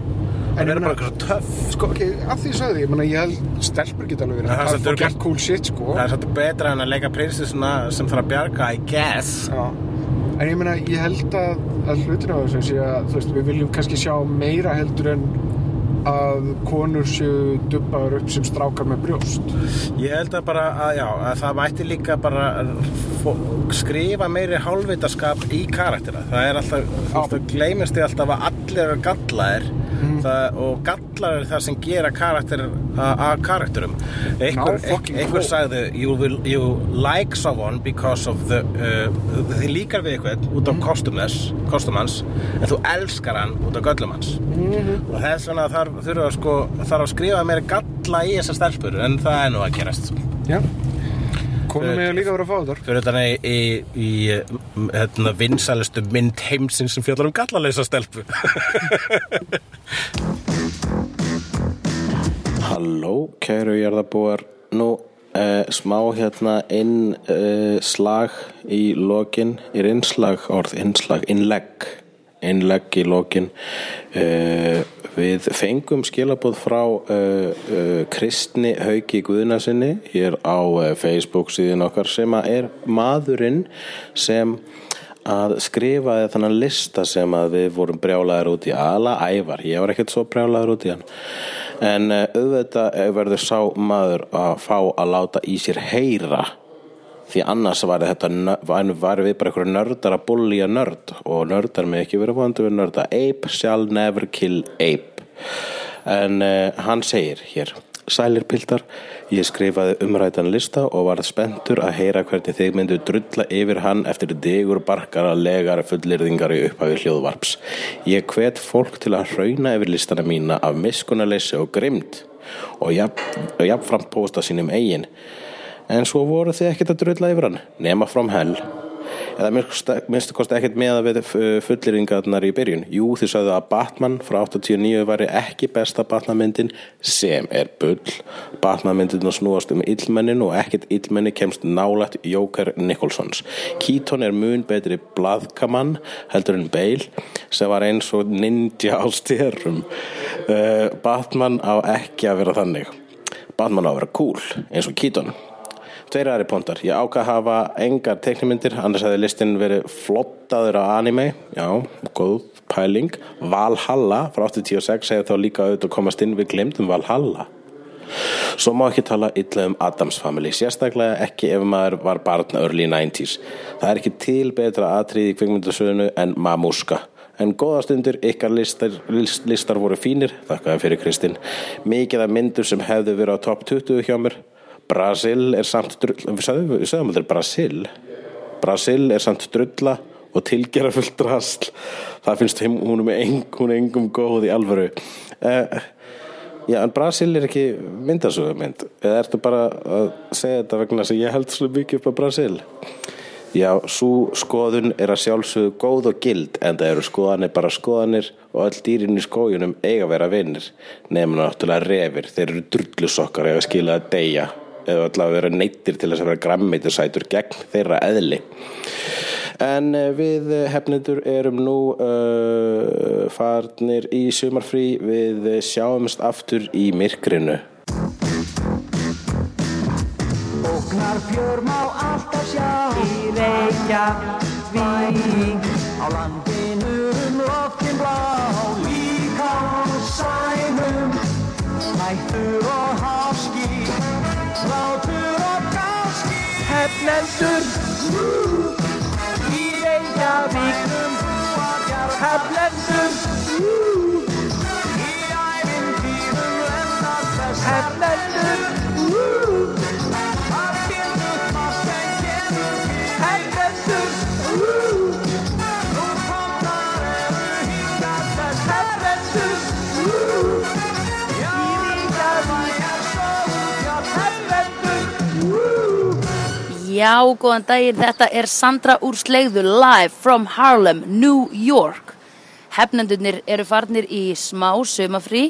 S4: En það er bara eitthvað töff
S3: sko, ok, af því sagði, ég ég held stelpur geta alveg
S4: er
S3: verið að fá
S4: örugglega-
S3: gert cool shit, sko.
S4: Það er svolítið betra en að leika prinsessuna sem þarf að bjarga I guess.
S3: Já, en ég meina, ég held að, að hlutin á þessu sé að, þú veist, við viljum kannski sjá meira heldur en að konur séu dubbaður upp sem strákar með brjóst.
S4: Ég held að bara að já, að það mætti líka bara skrifa meiri hálfvitaskap í karaktera. Það er alltaf, þú veist, það gleymist þið alltaf að allir eru gallaðir. Það, og gallar er það sem gera karakter að karakterum. Einhver,
S3: fucking
S4: einhver sagði you, will, you like someone because of the uh, þið líkar við eitthvað út af þess, kostum hans en þú elskar hann út af göllum hans. Og þess vegna þarf, þurfa sko, þarf að skrifa meira galla í þessar stelpur en það er nú að gerast
S3: Já. Konur
S4: Fyrir-
S3: með líka verið að fá þetta.
S4: fyrir þetta í, í, í hérna, vinsælustu mynd heimsins sem fjallar um gallaleysa stelpu. Halló, kæru jarðabúar Nú, uh, smá hérna inn uh, slag í lokin. Er innslag orð, innslag, innlegg. Innlegg í lokin. Uh, við fengum skilabóð frá uh, uh, Kristni Hauki Guðnasinni hér á uh, Facebook síðan okkar sem er maðurinn sem að skrifaði þannig lista sem að við vorum brjálaðir út í. Ala ævar, ég var ekkert svo brjálaður út í hann. En uh, auðvitað verður sá maður að fá að láta í sér heyra því annars var þetta var við bara einhverju nördar að bullja nörd og nördar með ekki verið vondu við nörda ape shall never kill ape en uh, hann segir hér Sælir piltar, ég skrifaði umrætan lista og varð spenntur að heyra hvernig þið myndu drulla yfir hann eftir digur barkara legar fullirðingar í upphafi hljóðvarps. Ég hvet fólk til að hrauna yfir listana mína af miskunarleysi og grimd og jafn- og jafnframt pósta sínum eigin. En svo voru þið ekkert að drulla yfir hann, nema from hell. eða minnst- minnstu kosti ekkert með að við fulleringarnar í byrjun. Jú þið sagðu að Batman frá 89 væri ekki besta Batman-myndin sem er bull. Batman-myndin snúast um illmennin og ekkert illmenni kemst nálægt Jóker Nicholsons. Keaton er mun betri blaðkamann heldur en Bale sem var eins og ninja á styrum uh, Batman á ekki að vera þannig. Batman á að vera cool eins og Keaton Tveir aðri pontar. Ég ákvað að hafa engar teiknimyndir, annars hefði listin verið flottaður á anime. Já, góð pæling. Valhalla frá 86 hefði þá líka auðvitað að komast inn við glemdum Valhalla. Svo má ekki tala illa um Adams Family, sérstaklega ekki ef maður var barn early 90s. Það er ekki til betra atrið í kvikmyndasöðunu en Mamuska. En góða stundir, ykkar listar, list, listar voru fínir, þakkaði fyrir Kristinn. Mikið af myndur sem hefðu verið á top 20 hjá mér. Brasil er samt drull, við sagðum, við sagðum aldrei Brasil. Brasil er samt drulla og tilgera fullt drasl. Það finnst heim, hún er með eng, hún er engum góð í alvöru. Uh, Já, en Brasil er ekki myndasögu mynd eða ertu bara að segja þetta vegna að ég held svo mikið upp á Brasil Já, svo skoðun er að sjálfsögðu góð og gild en það eru skoðanir bara skoðanir og öll dýrin í skójunum eiga að vera vinnir nefnum náttúrulega refir þeir eru drullusokkar eða skila að deyja eða allavega vera neittir til þess að vera grammeitursætur gegn þeirra eðli. En eh, við eh, hefnendur erum nú uh, farnir í sumarfrí. Við sjáumst aftur í myrkrinu.
S8: Óknar fjör má alltaf sjá. Í Reykjavík Á landinu um loftin blá. Líka á sænum Hættur og háski Hefnendur Í Reykjavík. Hefnendur Í ævintýrum lendast
S2: Já, góðan daginn, þetta er Sandra úr Slegðu live from Harlem, New York. Hefnendurnir eru farnir í smá sumafrí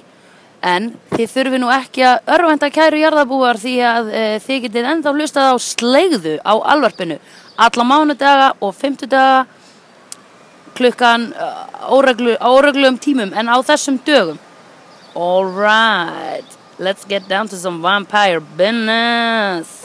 S2: en þið þurfi nú ekki að örvenda kæru jarðabúar því að e, þið getið ennþá hlustað á Slegðu á alvarpinu alla mánudaga og fimmtudaga klukkan uh, óreglu, á óreglum tímum en á þessum dögum. Alright, let's get down to some vampire business.